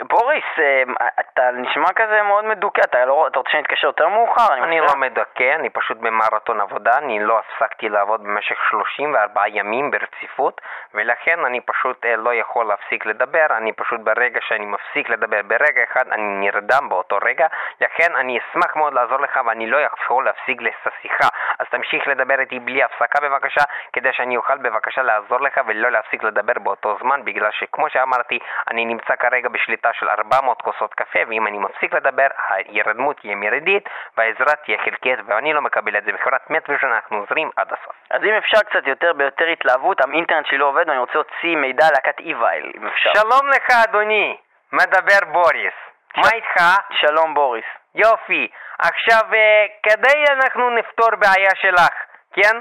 בוריס, אה, אתה נשמע כזה מאוד מדוכא, אתה לא- אתה רוצה שנתקשר יותר מאוחר?
אני? לא מדכא, אני פשוט במרתון עבודה, אני לא הפסקתי לעבוד במשך 34 ימים ברציפות ולכן אני פשוט אה, לא יכול להפסיק לדבר, אני פשוט ברגע שאני מפסיק לדבר ברגע אחד אני נרדם באותו רגע, לכן אני אשמח מאוד לעזור לך ואני לא יכול להפסיק את השיחה, אז תמשיך לדבר איתי בלי הפסקה בבקשה, כדי שאני אוכל בבקשה לעזור לך ולא להפסיק לדבר באותו זמן, בגלל שכמו שאמרתי, אני נמצא כרגע בשליטה של 400 כוסות קפה, ואם אני מפסיק לדבר, ההירדמות תהיה מיידית והעזרה תהיה חלקית, ואני לא מקבל את זה. בחברת מטוויז'ן אנחנו עוזרים עד הסוף.
אז אם אפשר קצת יותר ביותר התלהבות, האינטרנט שלי לא עובד ואני רוצה להוציא מידע להקת איווייל, אם אפשר.
שלום לך אדוני, מדבר בוריס. מה איתך?
שלום בוריס.
יופי. עכשיו, אה, כדי אנחנו נפתור בעיה שלך, כן?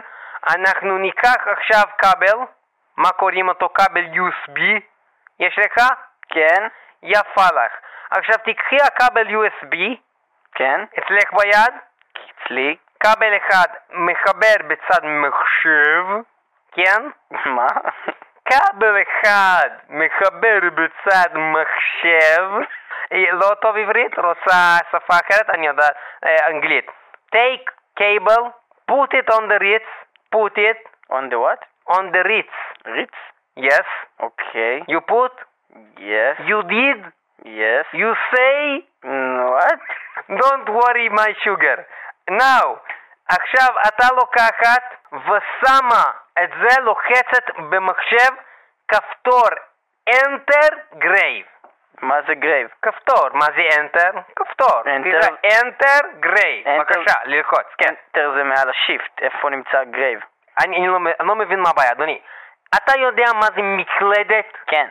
אנחנו ניקח עכשיו כבל, מה קוראים אותו כבל USB? יש לך?
כן?
יפה לך. עכשיו תיקחי הכבל USB,
כן?
אצלך ביד,
אצלי?
כבל אחד מחבר בצד מחשב, כן?
מה?
כבל אחד מחבר בצד מחשב, אה, לא טוב עברית? רוצה שפה אחרת? אני יודעת אה, אנגלית. Take cable, put it on the ritz, put it
on the what?
on the ritz.
ריץ?
Yes.
אוקיי.
You put,
Yes.
you did,
Yes.
you say,
what?
don't worry my sugar. Now, עכשיו אתה לוקחת ושמה את זה לוחצת במחשב כפתור Enter Grave.
מה זה Grave?
כפתור, מה זה Enter? כפתור.
Enter.
תראה, Enter Grave.
Enter.
בבקשה, ללחוץ. כן.
Enter זה מעל ה Shift, איפה נמצא Grave?
אני, אני, לא, אני לא מבין מה הבעיה, אדוני. אתה יודע מה זה מקלדת?
כן.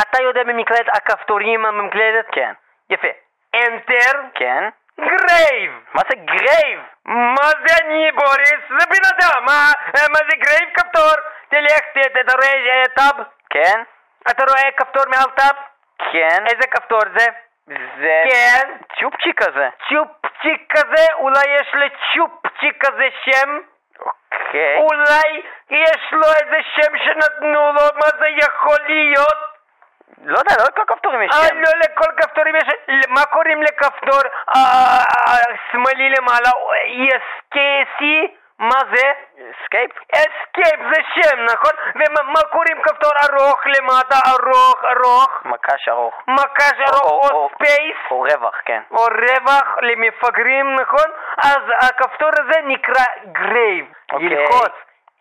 אתה יודע במקלדת הכפתורים במקלדת?
כן.
יפה. Enter
כן?
Grave.
מה זה Grave?
מה זה אני, בוריס? זה בן אדם, מה, מה זה Grave כפתור? תלך, אתה רואה אה, Tab?
כן?
אתה רואה כפתור מעל Tab?
כן?
איזה כפתור זה?
זה...
כן.
צ'ופצ'יק כזה.
צ'ופצ'יק כזה? אולי יש לצ'ופצ'יק כזה שם?
אוקיי.
אולי יש לו איזה שם שנתנו לו? מה זה יכול להיות?
לא יודע, לא לכל הכפתורים יש
אה,
שם.
לא לכל כפתורים יש... מה קוראים לכפתור אה, השמאלי למעלה? ESKC? מה זה?
Escape?
Escape זה שם, נכון? ומה מה קוראים כפתור ארוך למטה? ארוך, ארוך?
מקש ארוך.
מקש ארוך
או-
Space?
או רווח, כן.
או רווח למפגרים, נכון? אז הכפתור הזה נקרא Grave.
אוקיי.
ללחוץ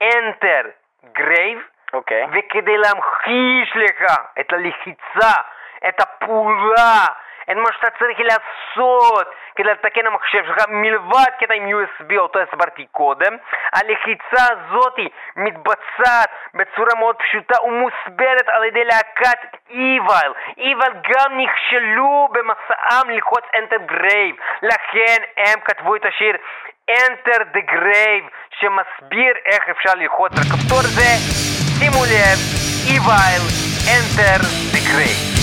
Enter Grave,
אוקיי.
וכדי להמחיש לך את הלחיצה, את הפעולה, את מה שאתה צריך לעשות כדי לתקן המחשב שלך מלבד קטע עם USB, אותו הסברתי קודם, הלחיצה הזאת מתבצעת בצורה מאוד פשוטה ומוסברת על ידי להקת Evile. Evile גם נכשלו במאמצם ללחוץ Enter Grave, לכן הם כתבו את השיר Enter the Grave, שמסביר איך אפשר ללחוץ על הכפתור הזה. שימו לב, איווייל, Enter the Grave.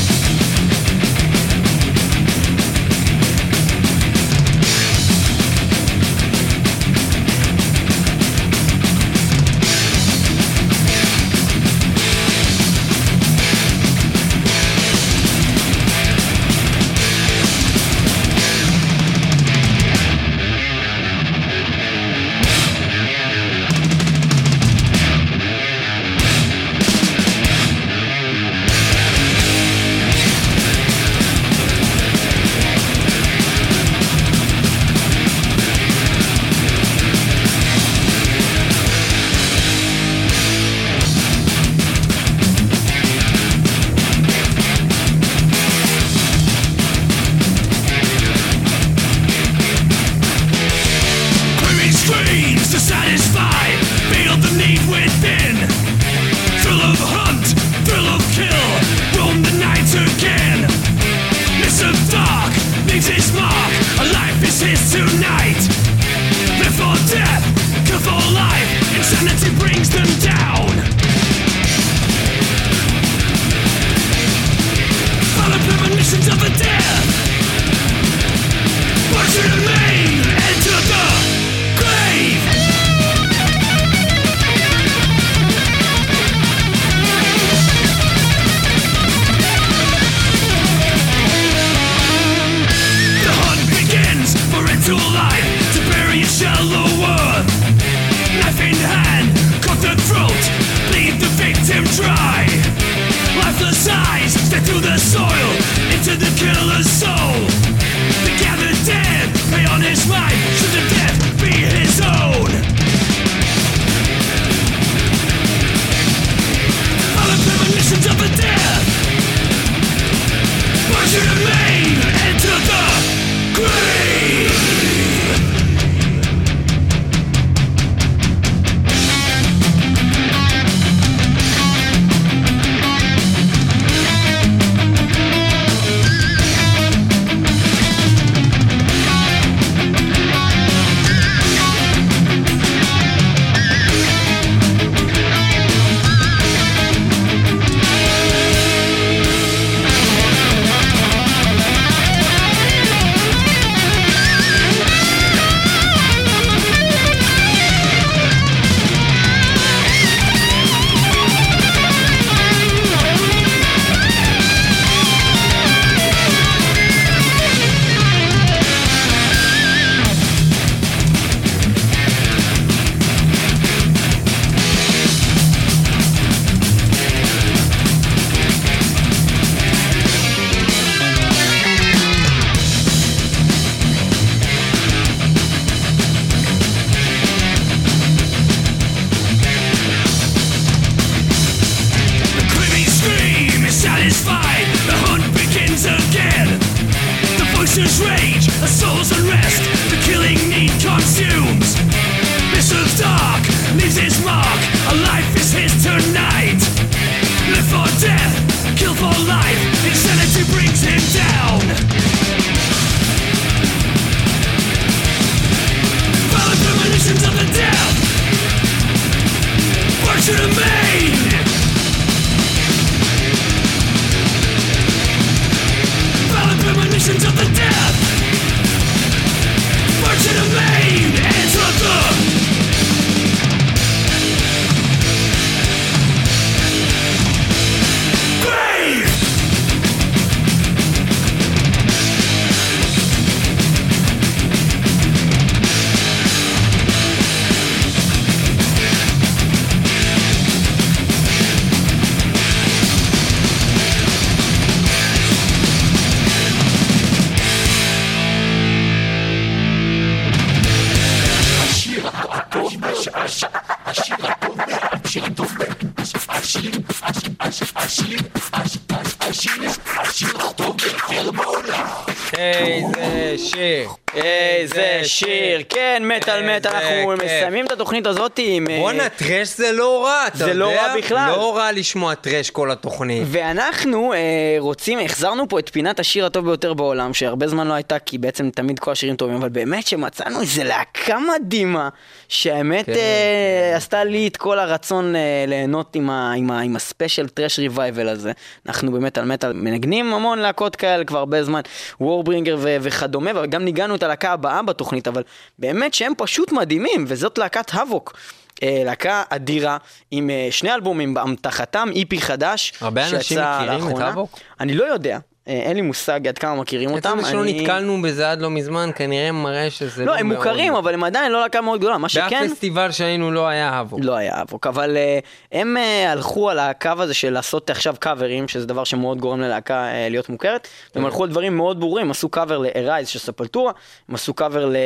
מטאל מטאל,
איזה
אנחנו
כיף.
מסיימים את התוכנית הזאת עם... אה,
בואנה, טרש זה לא רע, אתה יודע?
זה לא רע בכלל.
לא רע לשמוע טרש כל התוכנית.
ואנחנו אה, רוצים, החזרנו פה את פינת השיר הטוב ביותר בעולם, שהרבה זמן לא הייתה, כי בעצם תמיד כל השירים טובים, אבל באמת שמצאנו איזה להקה מדהימה, שהאמת
כן,
אה, עשתה לי את כל הרצון אה, ליהנות עם, ה, עם, ה, עם הספיישל טרש ריווייבל הזה. אנחנו באמת על מטאל מנגנים המון להקות כאלה כבר הרבה זמן, וורברינגר ו- וכדומה, וגם ניגענו את הלהקה הבאה בתוכנית, אבל באמת שהם פשוט מדהימים, וזאת להקת האבוק. אה, להקה אדירה עם שני אלבומים באמתחתם, איפי חדש.
הרבה אנשים מכירים את. האבוק?
אני לא יודע, אין לי מושג עד כמה מכירים אותם.
עצם שלא
אני-
נתקלנו בזה עד לא מזמן, כנראה מראה שזה לא
לא, הם
מאוד-
מוכרים, אבל הם עדיין לא להקה מאוד גדולה. מה
באף
שכן...
פסטיבל שהיינו לא היה אבוק.
לא היה אבוק, אבל uh, הם uh, הלכו על הקו הזה של לעשות עכשיו קאברים, שזה דבר שמאוד גורם ללהקה uh, להיות מוכרת, והם הלכו על דברים מאוד ברורים, עשו קאבר ל-Arise של Sepultura, הם עשו קאבר ל-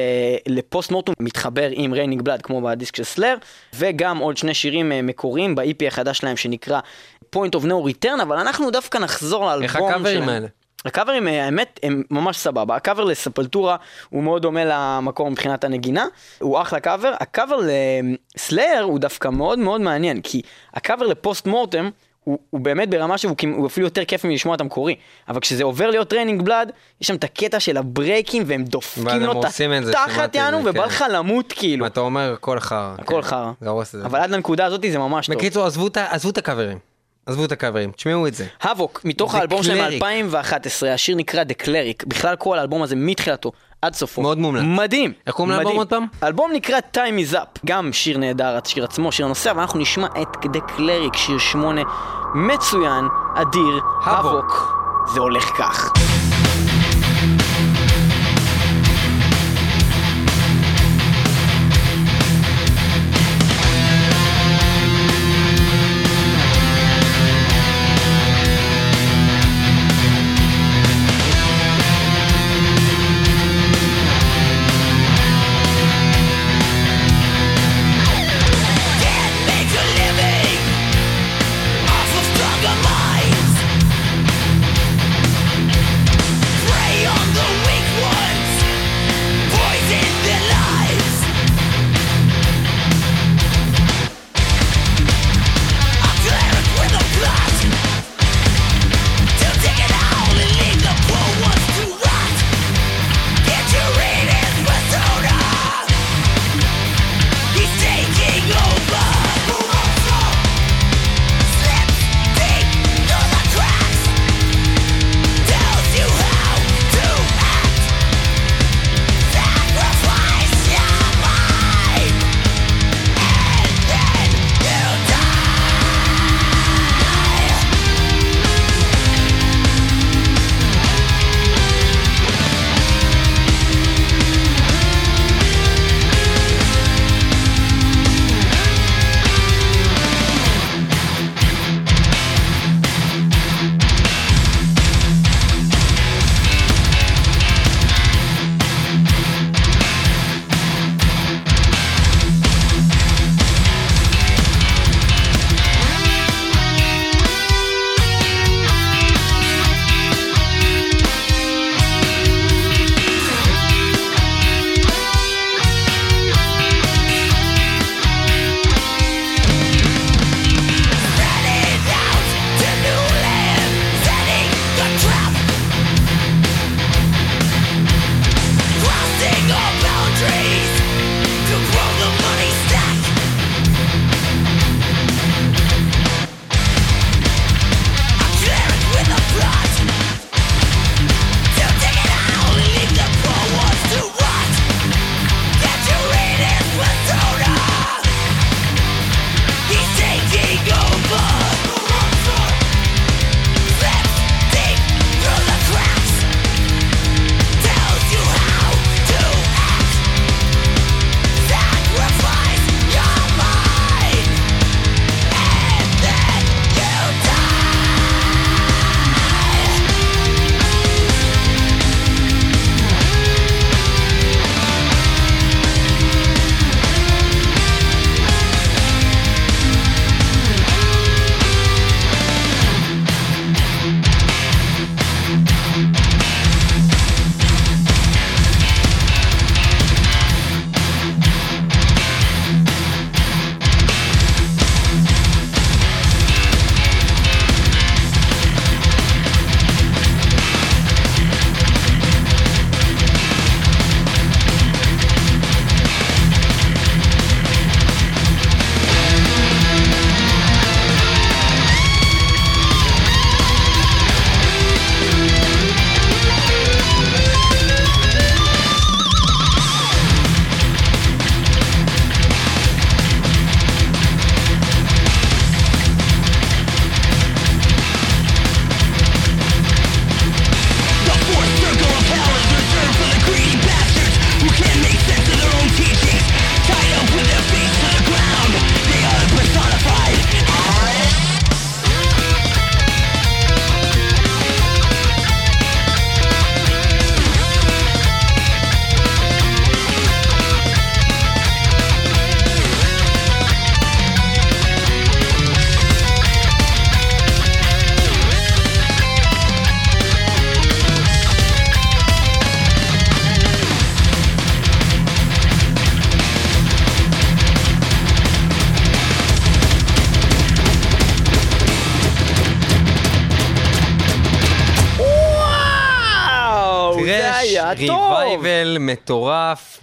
ל Postmortem מתחבר עם Raining Blood כמו בדיסק של Slayer, וגם עוד שני שירים uh, מקוריים ב-EP החדש שלהם שנקרא Point of No Return, אבל אנחנו דווקא נחזור לאלבום
איך
שלהם.
הקאברים האלה?
הקאברים, אה, האמת, הם ממש סבבה. הקאבר ל Sepultura הוא מאוד דומה למקור מבחינת הנגינה, הוא אחלה קאבר. הקאבר ל Slayer הוא דווקא מאוד מאוד מעניין, כי הקאבר ל Postmortem, הוא, הוא באמת ברמה שהוא אפילו יותר כיף מלשמוע את המקורי. אבל כשזה עובר להיות Raining Blood, יש שם את הקטע של הברייקים, והם דופקים לו את התחת יענו, ובא
כן.
לך למות כאילו.
אתה אומר הכל חרא.
הכל
כן.
חרא. אבל עד לנקודה הזאת זה ממש טוב.
בקיצור, את ה- עזבו את הקאברים. עזבו את הקאברים, תשמעו את זה.
Havok, מתוך
The
האלבום שלהם
Cleric.
מ-2011, השיר נקרא The Cleric, בכלל כל האלבום הזה מתחילתו עד סופו.
מאוד מומלץ.
מדהים.
איך קוראים לאלבום. עוד פעם?
האלבום נקרא Time is Up, גם שיר נהדר, השיר עצמו, שיר הנושא, אבל אנחנו נשמע את The Cleric, שיר שמונה, מצוין, אדיר, האבוק. זה הולך כך.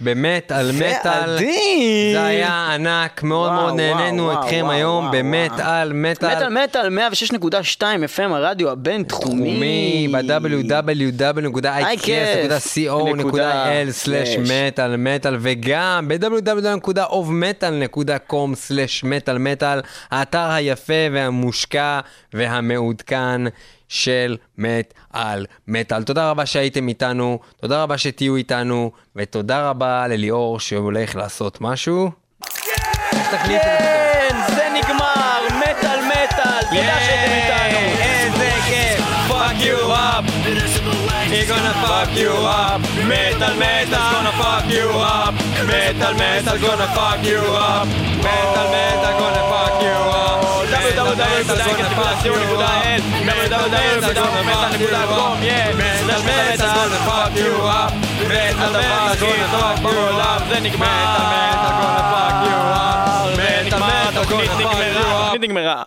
מטורף, באמת, על מטאל. זה היה ענק, מאוד
וואו,
מאוד נהנינו
וואו,
אתכם
וואו,
היום
וואו,
באמת
וואו.
על מטאל.
מטאל מטאל 106.2 FM הרדיו הבינתחומי.
ב-www.icast.co.il/מטאל מטאל וגם ב-www.ofmetal.com/מטאל מטאל האתר היפה והמושקע והמעודכן של מטאל מטאל. תודה רבה שהייתם איתנו, תודה רבה שתהיו איתנו ותודה רבה לליאור שהולך לעשות משהו.
כן, זה נגמר, מטאל מטאל, תודה שאתם איתנו.
איזה כיף! fuck you up! He gonna fuck you up! metal metal gonna fuck you up! Metal metal gonna fuck you up! metal metal gonna fuck you up!
www.icast.co.il www.metal.com
metal metal gonna fuck you up! metal metal gonna fuck you up!
זה נגמר.
metal gonna fuck you up! metal metal gonna fuck you up!
התוכנית נגמרה.